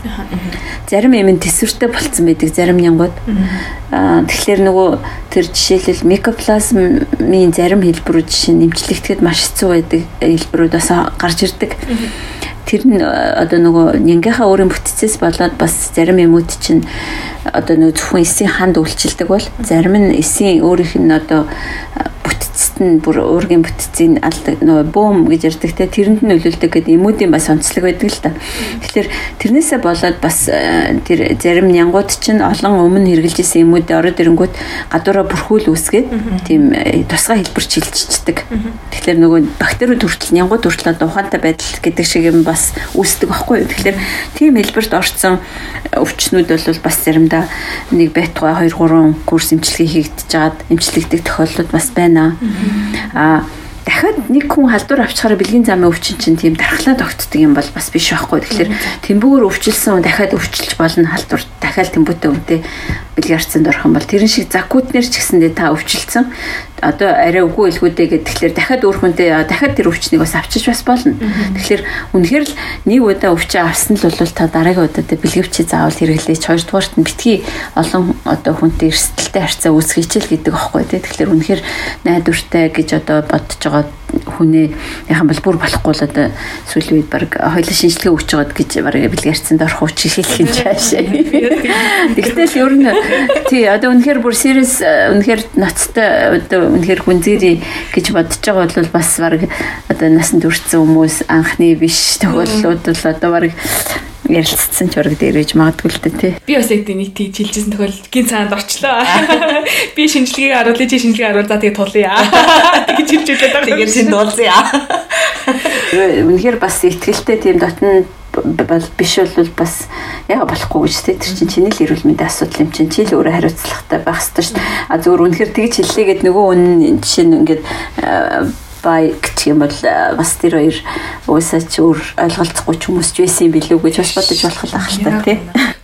Зарим эм нь төсвөртэй болцсон байдаг зарим нянгууд. Аа тэгэхээр нөгөө тэр жишээлбэл микоплазмын зарим хэлбэрүүд жишээ нь эмчилэгдэхэд маш хэцүү байдаг хэлбэрүүд бас гарч ирдэг тэр нь одоо нөгөө нянгийнхаа өөрийн бүтцээс болоод бас зарим юмуд чинь одоо нөгөө зөвхөн эсийн ханд үйлчилдэг бол зарим нь эсийн өөрийнх нь одоо бүтцэд нь бүр уургийн бүтцийн нөгөө бөөм гэж ярьдаг те тэрэнд нь нөлөөлдөг гэдэг эмүүдийн бас онцлог байдаг л та. Тэгэхээр тэрнээсээ болоод бас э, тэр зарим нянгууд чинь олон өмнө хэрглэж исэн эмүүдээ ороод ирэнгүүт гадуураа бүрхүүл үүсгээд тийм э, тусгай хэлбэр чилжчихдэг. Тэгэхээр нөгөө бактериуд хүртэл нянгууд хүртэл одоо ухаантай байдал гэдэг шиг юм бас үүсдэг байхгүй юу. Тэгэхээр тийм хэлбэрт орцсон өвчнүүд бол бас заримдаа нэг байтугай 2 3 курс эмчилгээ хийгдэж жаад эмчилэгдэх тохиолдлууд бас байна. Аа дахиад нэг хүн халдвар авчихаараа бэлгийн замын өвчин чинь тийм дархлаа тогтдог юм бол бас биш байхгүй. Тэгэхээр тэмбүүгээр өвчлсөн хүн дахиад өвчлж болно халдвар дахиад тэмбүүтэй үнтэй бэлгэрцэнд орох юм бол. Тэрэн шиг закутнэр ч гэсэндээ та өвчлцэн одоо арай үгүй илгүүдээ гэдэг тэгэхээр дахиад өөр хүнтэй дахиад тэр өвчнийг бас авчиж бас болно. Тэгэхээр үнэхээр л нэг удаа өвчөө авсан л бол та дараагийн удаад бэлгэвчээ заавал хэрэглээч хоёрдугаарт нь битгий олон одоо хүнтэй эрсдэлтэй харьцаа үүсгэж л гэдэг аахгүй тий. Тэгэхээр үнэхээр найдвартай гэж одоо бодож байгаа хүнээ яхан бол бүр болохгүй л одоо сүүлийн үед баг хоёлын шинжилгээ өгч байгаад гэж баг бэлгэрцэнд орох уч хэлэх юм чаашаа. Тэгтэл ер нь тий одоо үнэхээр бүр serious үнэхээр ноцтой одоо үнэхээр хүнзэрий гэж бодож байгаа бол бас баг одоо насанд хүрсэн хүмүүс анхны биш тохиолдлууд бол одоо баг ярилцсан ч ураг дээр гэж магадгүй л дээ тий. Би бас яг нэг тийж хэлжсэн тохиол гин цаанд орчлоо. [LAUGHS] Би шинжилгээг харуулъя чи шинжилгээ харуул за тэгээ тулъя. гэж хэлж байлаа. Тэгээд чинь дуулзъя. Үнэхээр бас ихтгэлтэй тийм дотн бол биш бол бас яга болохгүй гэж тий тэр чинь чиний л эрүүл мэндийн асуудал юм чинь. Чи л өөрөө хариуцлагатай байх хэрэгтэй шүү дээ. А зөвөр үнэхээр тэгж хэллээгээд нөгөө үнэн жишээ нь ингээд бай гэх юм бол бас тэр хоёр уусаа ч өөр ойлголцохгүй ч хүмүүс ч байсан билүү гэж бас бодож болох л ахaltaа тий.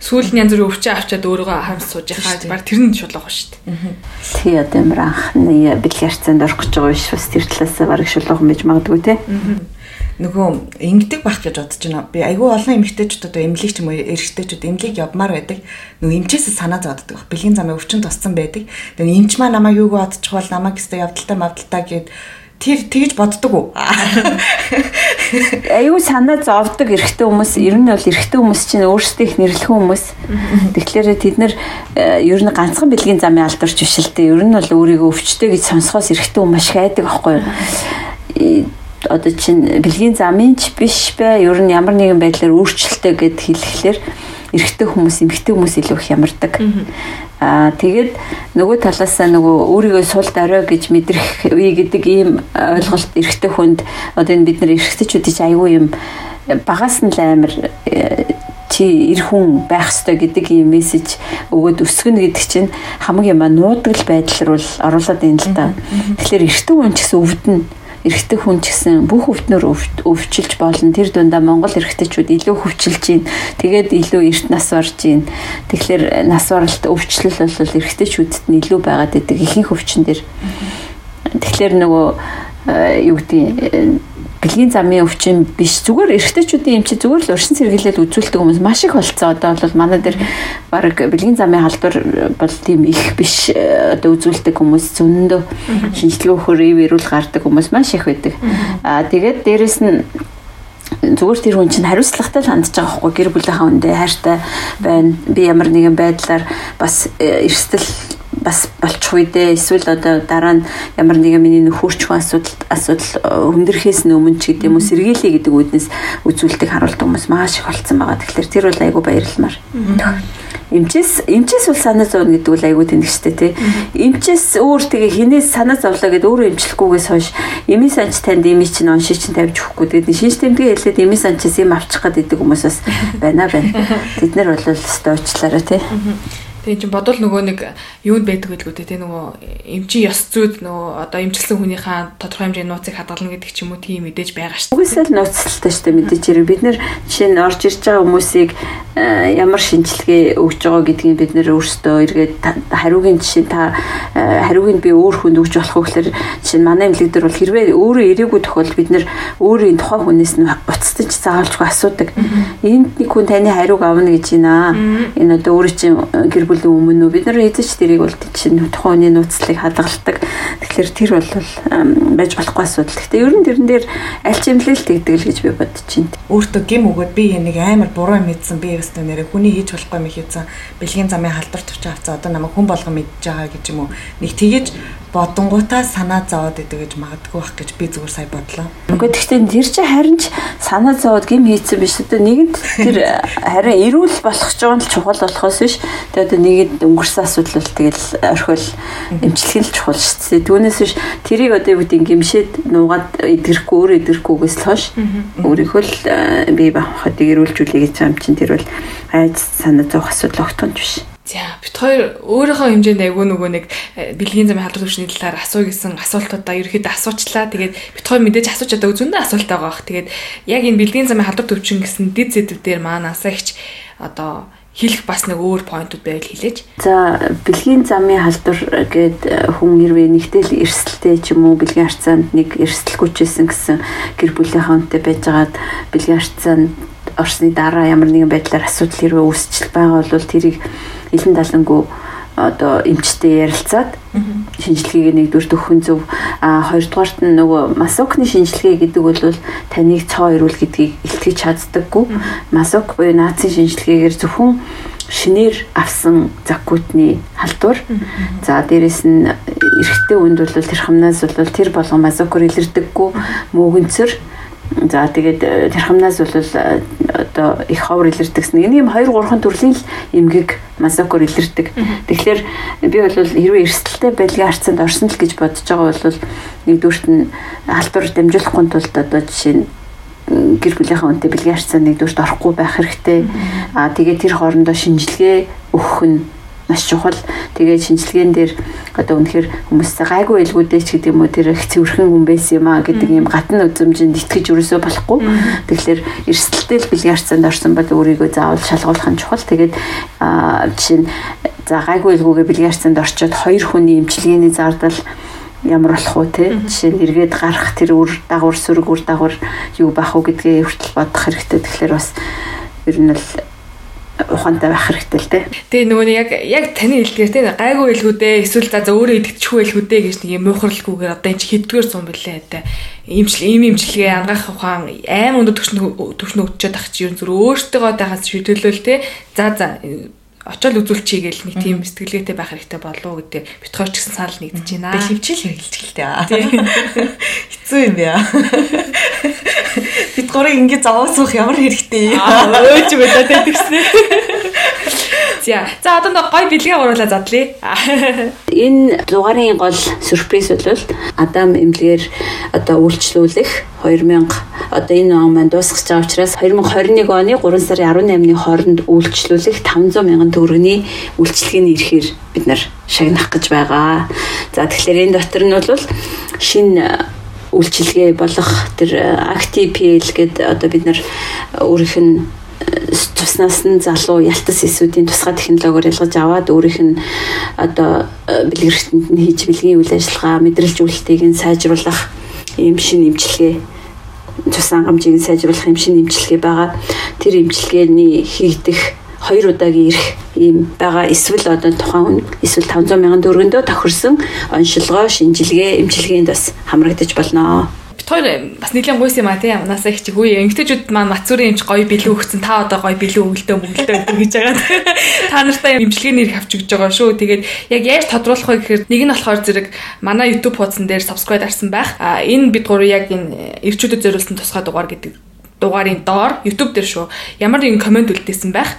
Сүүл нь янз бүр өвчөө авчаад өөрийгөө харамс сууж яхаа баг тэр нь шулах шүү дээ. Тий одоо юм анхны бэлгэрцэнд орох гэж байгаа биш бас тэр талаас бараг шулуухан байж магадгүй тий нөгөө ингэдэг байх гэж бодож байна. Би айгүй олон эмэгтэйчүүд одоо эмнэлэг ч юм уу эрэгтэйчүүд эмнэлэг явмаар байдаг. Нөгөө эмчээс санаа зовдөг. Бэлгийн замын өвчин туссан байдаг. Тэгээ эмч маа намайг юуг бодчих бол намайг өстө явдалтай мавдалтай гэд тэр тэгж боддог уу? Аюу санаа зовдөг эрэгтэй хүмүүс ер нь бол эрэгтэй хүмүүс чинь өөрсдөө их нэрлэх хүмүүс. Тэгэхээр тэд нэр э, ер нь ганцхан бэлгийн замын алдарч биш л дээ. Ер нь бол өөрийгөө өвчтэй гэж сонсохоос эрэгтэй хүмүүс маш их айдаг байхгүй юу? Одоо чинь бэлгийн замын ч биш бай ер нь ямар нэгэн байдлаар өөрчлөлтөө гэд хэлэхлээр эрэгтэй хүмүүс эмэгтэй хүмүүс илүү их ямардаг. Аа тэгээд нөгөө талаасаа нөгөө өөрийгөө сул дорой гэж мэдрэх үе гэдэг ийм ойлголт эрэгтэй хүнд одоо энэ бид нар эрэгтэйчүүдийн аягүй юм багаас нь л амар э, чи эр хүн байх ёстой гэдэг ийм мессеж өгөөд өсгөнө гэдэг чинь хамгийн маа нуудаг байдал руу оруулаад байна л да. Тэгэхээр эртний хүн ч гэсэн өвдөн эрэгтэй хүн ч гэсэн бүх өвднөр өвчилж болно. Тэр дундаа Монгол эрэгтэйчүүд илүү хөвчилж байна. Тэгээд илүү эрт нас барж байна. Тэгэхээр нас баралт өвчлөл бол эрэгтэйчүүдэд нь илүү байгаад байдаг ихэнх өвчин дээр. Тэгэхээр нөгөө э, юу гэдэг бэлгийн замын өвчин биш зүгээр эрэгтэйчүүдийн эмчи зүгээр л уршин сэргийлэл үзүүлдэг хүмүүс маш их болцсон. Одоо бол манай дээр баг бэлгийн замын халдвар бол тийм их биш одоо үзүүлдэг хүмүүс зөндөө шинжилгээ өгөхөр ив ирүүл гардаг хүмүүс маш их байдаг. Аа тэгээд дээрэс нь зүгээр тэр хүн чинь хариуцлагатай хандж байгаа хгүй гэр бүлийнхаа үндэ хайртай байна. Би ямар нэгэн байдлаар бас э, эрсдэл бас болчих үедээ эсвэл одоо дараа нь ямар нэгэн миний нөхөрч асуудал асуудал э, хүндрэхээс өмнө ч гэдэм үү сэргийлээ гэдэг үднэс үзүүлдэг харуулдаг хүмүүс маш их болцсон байгаа. Тэгэхээр тэр бол айгүй баярлмаар. Эмчээс эмчээс бол санаа зовно гэдэг бол айгүй тэнэгчтэй тий. Эмчээс өөр тэгээ хинээс санаа зовлоо гэдэг өөрөө эмчлэхгүйгээс хойш эми санч танд эми чинь онши чинь тавьж өгөхгүй тэгээд шинж тэмдгээ хэлээд эми санчаас юм авчих гээд идэг хүмүүс бас [LAUGHS] байна байна. Бид нар бол стойчлаараа тий. Тэгээ чинь бодвол нөгөө нэг юунд байдаг гэдэг үү те нөгөө эмчийн ёс зүйд нөгөө одоо эмчилсэн хүнийхээ тодорхой хэмжээний нууцыг хадгална гэдэг ч юм уу тийм мэдээж байгаа шүү. Угсаал нууцлалтай шүү дээ мэдээж хэрэг бид нэр жишээ нь орж ирж байгаа хүмүүсийг э, ямар шинжилгээ өгж байгаа гэдгийг бид нэр өөрсдөө эргээд хариугийн жишээ та э, хариугийн би өөр хүнд өгж болох вэ гэхээр жишээ нь манай эмнэлэг дээр бол хэрвээ өөрөө ирээгүй тохиолдолд бид нэр өөрийн тухайн хүнээс нь уцтаж заавалжгүй асуудаг. Энд нэг хүн таны хариуг авна гэж байна. Энэ одоо өөрөө чинь гэр бүлийн өмнө бид нар эзэж тэрийг бол чинь тухайн хүний нууцлыг хадгалдаг. Тэгэхээр тэр бол байж болохгүй асуудал. Гэхдээ ер нь тэрэн дээр аль чимлэлт гэдэг л гэж би бодож байна. Өөртөө гим өгөөд би нэг амар буруу мэдсэн би өстө нэрээ хүний хийж болохгүй юм хийсэн бэлгийн замын халдвар төвч авцаа одоо намайг хүн болгон мэдж байгаа гэж юм уу. Нэг тэгэж бодонгуудаа санаа зовоод идэг гэж магадгүй бах гэж би зүгээр сая бодлоо. Үгүй гэхдээ тэр чинь харин ч санаа зовоод гим хийцэн биш одоо нэгэнд тэр харин эрүүл болох ч байгаа нь чухал болохоос биш. Тэгээд одоо нэгэнд өнгөрсөн асуудал бол тэгэл орхиол эмчилэх нь чухал шүү дээ. Түүнээс биш тэрийг одоо юу гэдэг гимшээд нуугаад идэрхгүй өөрөө идэрхгүйгээс л хойш өөрийнхөө л э, бие бахад эрүүлжүүлээ гэж юм чинь тэр бол айц санаа зовх асуудал огтонч биш. За бит хоёр өөрийнхөө хэмжээнд айгүй нөгөө нэг э, бэлгийн замын халдвар төвчний талаар асуу гэсэн асуултуудаа ерөөхдөө асуучлаа. Тэгээд бит хоёр мэдээж асууж чадаа зөндөө асуулт байгаа бах. Тэгээд яг энэ бэлгийн замын халдвар төвчин гэсэн дид зэдвүүдээр маанасаа ихч одоо хэлэх бас нэг өөр поинтууд байвал хэлээч. За бэлгийн замын халдвар гээд э, хүн хэрвээ нэгтэл эрсдэлтэй ч юм уу бэлгийн харьцаанд нэг эрсдэлгүйчсэн гэсэн гэр бүлийнхаа үнэтэй байжгаад бэлгийн харьцаанд орсны дараа ямар нэгэн байдлаар асуудал хэрвээ үүсчил байгаа бол тэрийг элен далангуу одоо эмчтэй ярилцаад шинжилгээг нэгдүгээр төхөн зөв а хоёрдугаарт нь нөгөө масокны шинжилгээ гэдэг бол таныг цоо ирүүл гэдгийг илтгэж чаддаггүй. Масок буюу наацын шинжилгээгээр зөвхөн шинээр авсан заккутны халдвар. За дээрэс нь эрэгтэй үнд бол тэр хамнаас бол тэр болгон масокор илэрдэггүй. Мөөгөнцөр За тэгээд э, тэрхамнаас бол э, одоо их ховор илэрдэгсэн. Энэ юм 2 3 төрлийн л эмгэг масокор илэрдэг. Тэгэхээр би бол хэрвээ эрсдэлтэй байлгийн харцанд орсон л гэж бодож байгаа бол нэгдүгürt нь халдвар дамжуулахгүй тулд одоо жишээ нь гэр бүлийнхаа үнтэй бэлгийн харцаанд нэгдүгürt орохгүй байх хэрэгтэй. Аа тэгээд тэр хоорондоо шинжилгээ өгөх нь маш чухал. Тэгээд шинжилгээнд дээр одоо үнэхээр хүмүүсээ гайгүй илгүүдээ ч гэдэг юм уу тэр их цэвэрхэн хүн байсан юм а гэдэг юм гатны үзмжинд итгэж өрөөсөө болохгүй. Тэгэхээр эрсдэлтэй л харцаанд орсон бол өөрийгөө заавал шалгуулах нь чухал. Тэгээд жишээ нь за гайгүй илгүүгээ харцаанд орчоод хоёр хүний эмчилгээний зардал ямар болох уу те жишээ нь эргээд гарах тэр үр дагавар сүрэг үр дагавар юу бах уу гэдгээ хүртэл бодох хэрэгтэй. Тэгэхээр бас ер нь л ухаантай байх хэрэгтэй л те. Тэгээ нөгөө нэг яг яг таны хэлдгээр те гайгүй илгүүдээ эсвэл за өөрөө идэвчгүй илгүүдээ гэж нэг юм муухралгүйгээр одоо энэ чи хэдгээр сум бэлээ те. Имжил ийм имжлэгээ ангаах ухаан аим өндөр төвшин төвшин өгчөөд ах чи ер нь зүр өөртөөгөө тахаас шийдвэрлэл те. За за очоод үзүүлчихье гэл нэг тийм сэтгэлгээтэй байх хэрэгтэй болов гэдэг битгаар ч гэсэн санал нэгдэж байна. Тэг хөвчл хэрэгжилж гэлтэй. [LAUGHS] Хэцүү юм яа. Битгорыг ингэ зовоосох ямар хэрэгтэй. Өөч мэдээ тэгснэ. За. За одоо нэг гой бэлгээ гуруулаа задлаа. Энэ дугаарын гол сюрприз бол Адам эмнэлгээр одоо үйлчлүүлэх 2000 одоо энэ он маань дуусгаж байгаа учраас 2021 оны 3 сарын 18-ны хооронд үйлчлүүлэх 500 мянган төгрөгийн үйлчлэгийн ирэхээр бид нар шагнах гэж байгаа. За тэгэхээр энэ дотор нь бол шинэ үйлчилгээ болох тэр ActivePL гэдэг одоо бид нар өөрийнх нь туснаас нь залуу ялтас эсүүдийн тусгай технологиор ялгаж аваад өөрийнх нь одоо бэлгэрэхтэнд нь хийж бэлгийн үйл ажиллагаа мэдрэлжүүлэлтийг нь сайжруулах ийм шин имчилгээ цус хангамжийг сайжруулах юм шин имчилгээ байгаа. Тэр имчилгээний хийгдэх хоёр удаагийн ирэх ийм байгаа эсвэл одоо тухайн хүн эсвэл 500 мянган төгрөгөндөө тохирсон оншилгоо шинжилгээ эмчилгээнд бас хамрагдаж болно хоёр бас нэлийн гуйс юм а тийм унаасаа их чигүй эмгтээчүүд маань мацүрын эмч гоё бэлүү өгсөн та одоо гоё бэлүү өгөлдөө мөглдөө гэж байгаа. Та нартай эмчилгээний ирэх авч өгч байгаа шүү. Тэгээд яг яаж тодруулах вэ гэхээр нэг нь болохоор зэрэг манай YouTube хуудсан дээр subscribe арсан байх. А энэ бид гурав яг энэ эрчүүдэд зориулсан тусгай дугаар гэдэг дугаарын доор YouTube дээр шүү. Ямар нэгэн комент үлдээсэн байх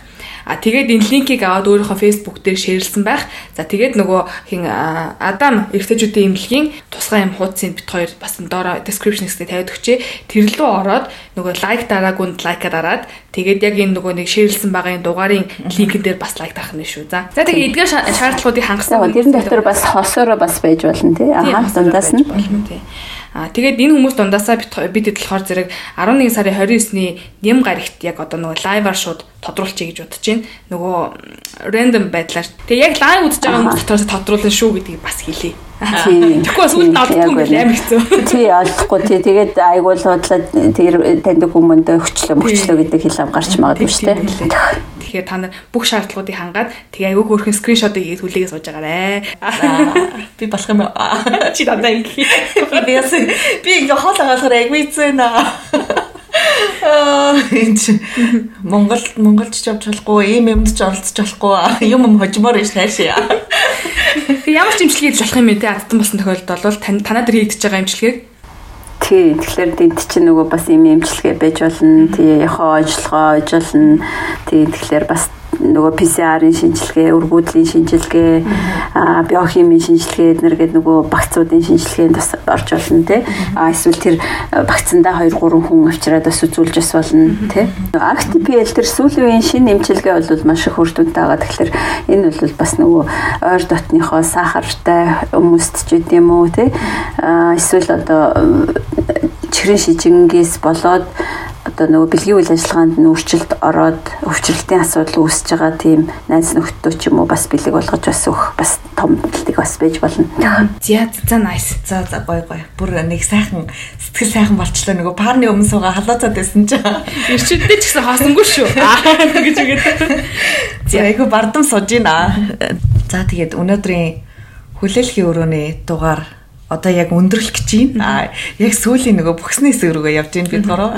А тэгээд энэ линкийг аваад өөрийнхөө Facebook дээр шеэрлсэн байх. За тэгээд нөгөө хин Адам эргэжүүдийн имлэгийн тусгай юм хуудсыг бит хоёр бас доороо description хэсэгт тавиад өгчээ. Тэр лөө ороод нөгөө лайк дараагүйнд лайка дараад тэгээд яг энэ нөгөө нэг шеэрлсэн байгаа энэ дугаарын линкэн дээр бас лайк дарах нь шүү. За. За тэгээд эдгээр шаардлагуудыг хангасан. Тэрэн дотор бас хосоороо бас байж болно тий. Ахаа дундаас нь. Аа тэгээд энэ хүмүүс дундаасаа бид хэд болохоор зэрэг 11 сарын 29-ний нэм гарагт яг одоо нөгөө лайваар шууд тодруулчихъя гэж бодож байна. Нөгөө рандом байдлаар. Тэгээ яг лайв үзэж байгаа хүмүүс дотроос тодруулна шүү гэдгийг бас хэлье. Тэгэхгүй бас үнд алдахгүй амар хэцүү. Тий олдохгүй тий тэгээд айгуул худлаад тэр таньдаг хүмүүндээ өчлөө мөчлөө гэдэг хэл ам гарч магадгүй шүү дээ. Тэгэхээр та нар бүх шаардлагуудыг хангаад тэгээ аягүй хөөрхөн скриншотыг хийгээд хүлээгээ сууж байгаарэ. Би болох юм уу? Чи дандаа ингэ. Би би ингээ хоол агаалахаар аягүй зэна. Аа энэ Монгол Монголч явж болохгүй, ийм юмд ч оролцож болохгүй. Юм юм хожмоор иш найшаа. Ямар ч имчилгээ хийж болох юм бэ те? Адтан болсон тохиолдолд бол танаа дээр хийгдэж байгаа имчилгээг тий тэгэхээр энд чинь нөгөө бас юм эмчилгээ байж болно тий яхаа иж болно тий тэгэхээр бас нөгөө PCR-ын шинжилгээ, өргүүдлийн шинжилгээ, биохимийн шинжилгээ эднэр нөгөө багцуудын шинжилгээнд бас орж болно тий. Эсвэл тэр багцандаа 2 3 хүн авчираад бас үзүүлж бас болно тий. ActiPL тэр сүүлийн үеийн шинэ эмчилгээ бол маш их үр дүнтэй байгаа. Тэгэхээр энэ бол бас нөгөө ойр дотныхоо сахартай хүмүүст ч гэдэм үү тий. Эсвэл одоо чихрийн шижингээс болоод одоо нөгөө бэлгийн үйл ажиллагаанд нь өөрчлөлт ороод өвчлөлтийн асуудал үүсэж байгаа тийм найз нөхдөд ч юм уу бас бэлэг болгож бас өгөх бас том бэлтэг бас байж болно. За за nice. За за гой гой. Бүр нэг сайхан сэтгэл сайхан болчлоо нөгөө парны өмнө суугаа халууцаад байсан чинь ирчүүдтэй ч гэсэн хаосонгүй шүү. [LAUGHS] гэж үгээд. За айгу бардам сууж гинэ. За тэгээд өнөөдрийн хүлээлгийн өрөөний дугаар одоо яг өндөрлөх гэж байна. Яг сүүлийн нөгөө бүхсний хэсэг рүүгээ явж байна бид гурав.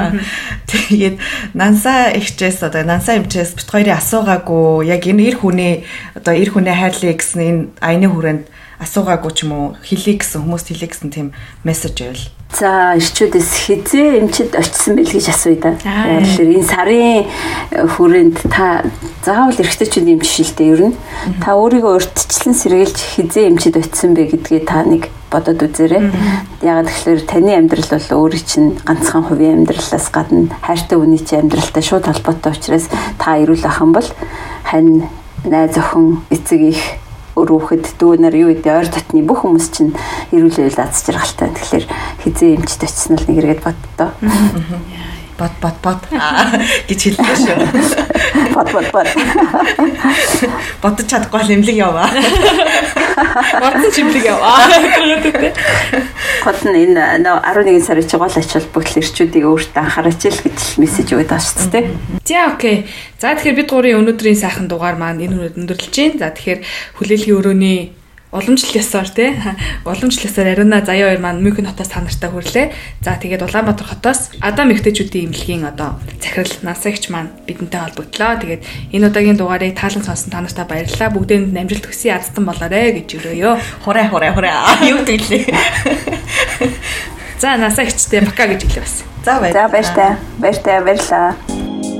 Тэгээд Нанса ихчээс одоо Нанса эмчээс бит хоёрын асуугаагүй яг энэ эр хүний одоо эр хүний хайрлыг гэсэн энэ аяны хүрээнд асуугаагүй ч юм уу хэлий гэсэн хүмүүст хэлий гэсэн тийм мессеж байвал. За ирчүүдээс хизээ эмчид очисон бэл гэж асууя да. Тэгэхээр энэ сарын хүрээнд та заавал эрэгтэйчүүд эмч шилдэ ер нь. Та өөрийгөө урьдчилан сэргийлж хизээ эмчид очисон бэ гэдгээ та нэг бодоод үзээрэй. Яг тэгэхээр таны амьдрал бол өөрийн чинь ганцхан хувийн амьдралаас гадна хайртай хүний чинь амьдралтай шууд холбоотой учраас та эрүүл ах юм бол хань найз охин эцэг их өрөөхөд дүүнэр юу гэдэг ойр дотны бүх хүмүүс чинь эрүүл байл аз жаргалтай. Тэгэхээр хизээ эмчд очсон л нэг эргээд боддоо бод бод бод гэж хэллээ шүү. Бод бод бод. Бодож чадахгүй бол имлэг яваа. Бодсон чимлэг яваа. Гол нь энэ 11 сарын чи гол ач холбогдол ирчүүдийг өөртөө анхаарч ил гэж мессеж өгöd байгаа шүү дээ. За окей. За тэгэхээр бид гурийн өнөөдрийн сайхан дугаар маань энэ өндөрлөж байна. За тэгэхээр хүлээлгийн өрөөний уламжлал ёсоор тий уламжлал ёсоор Ариуна Заяа хоёр маань Мюнхен хотоос та нартай хүрлээ. За тэгээд Улаанбаатар хотоос Адам Мэгтэйчүүдийн имлэгийн одоо захирал насагч маань бидэнтэй холбогдлоо. Тэгээд энэ удаагийн дугаарыг таалан сонсон та нартай баярлалаа. Бүгдээнд амжилт хүсье ядсан болоорой гэж өрөөё. Хураа хураа хураа. Юу гэрлээ. За насагчтай бака гэж хэлээ бас. За баярлалаа. За баяртай. Баяртай баярлалаа.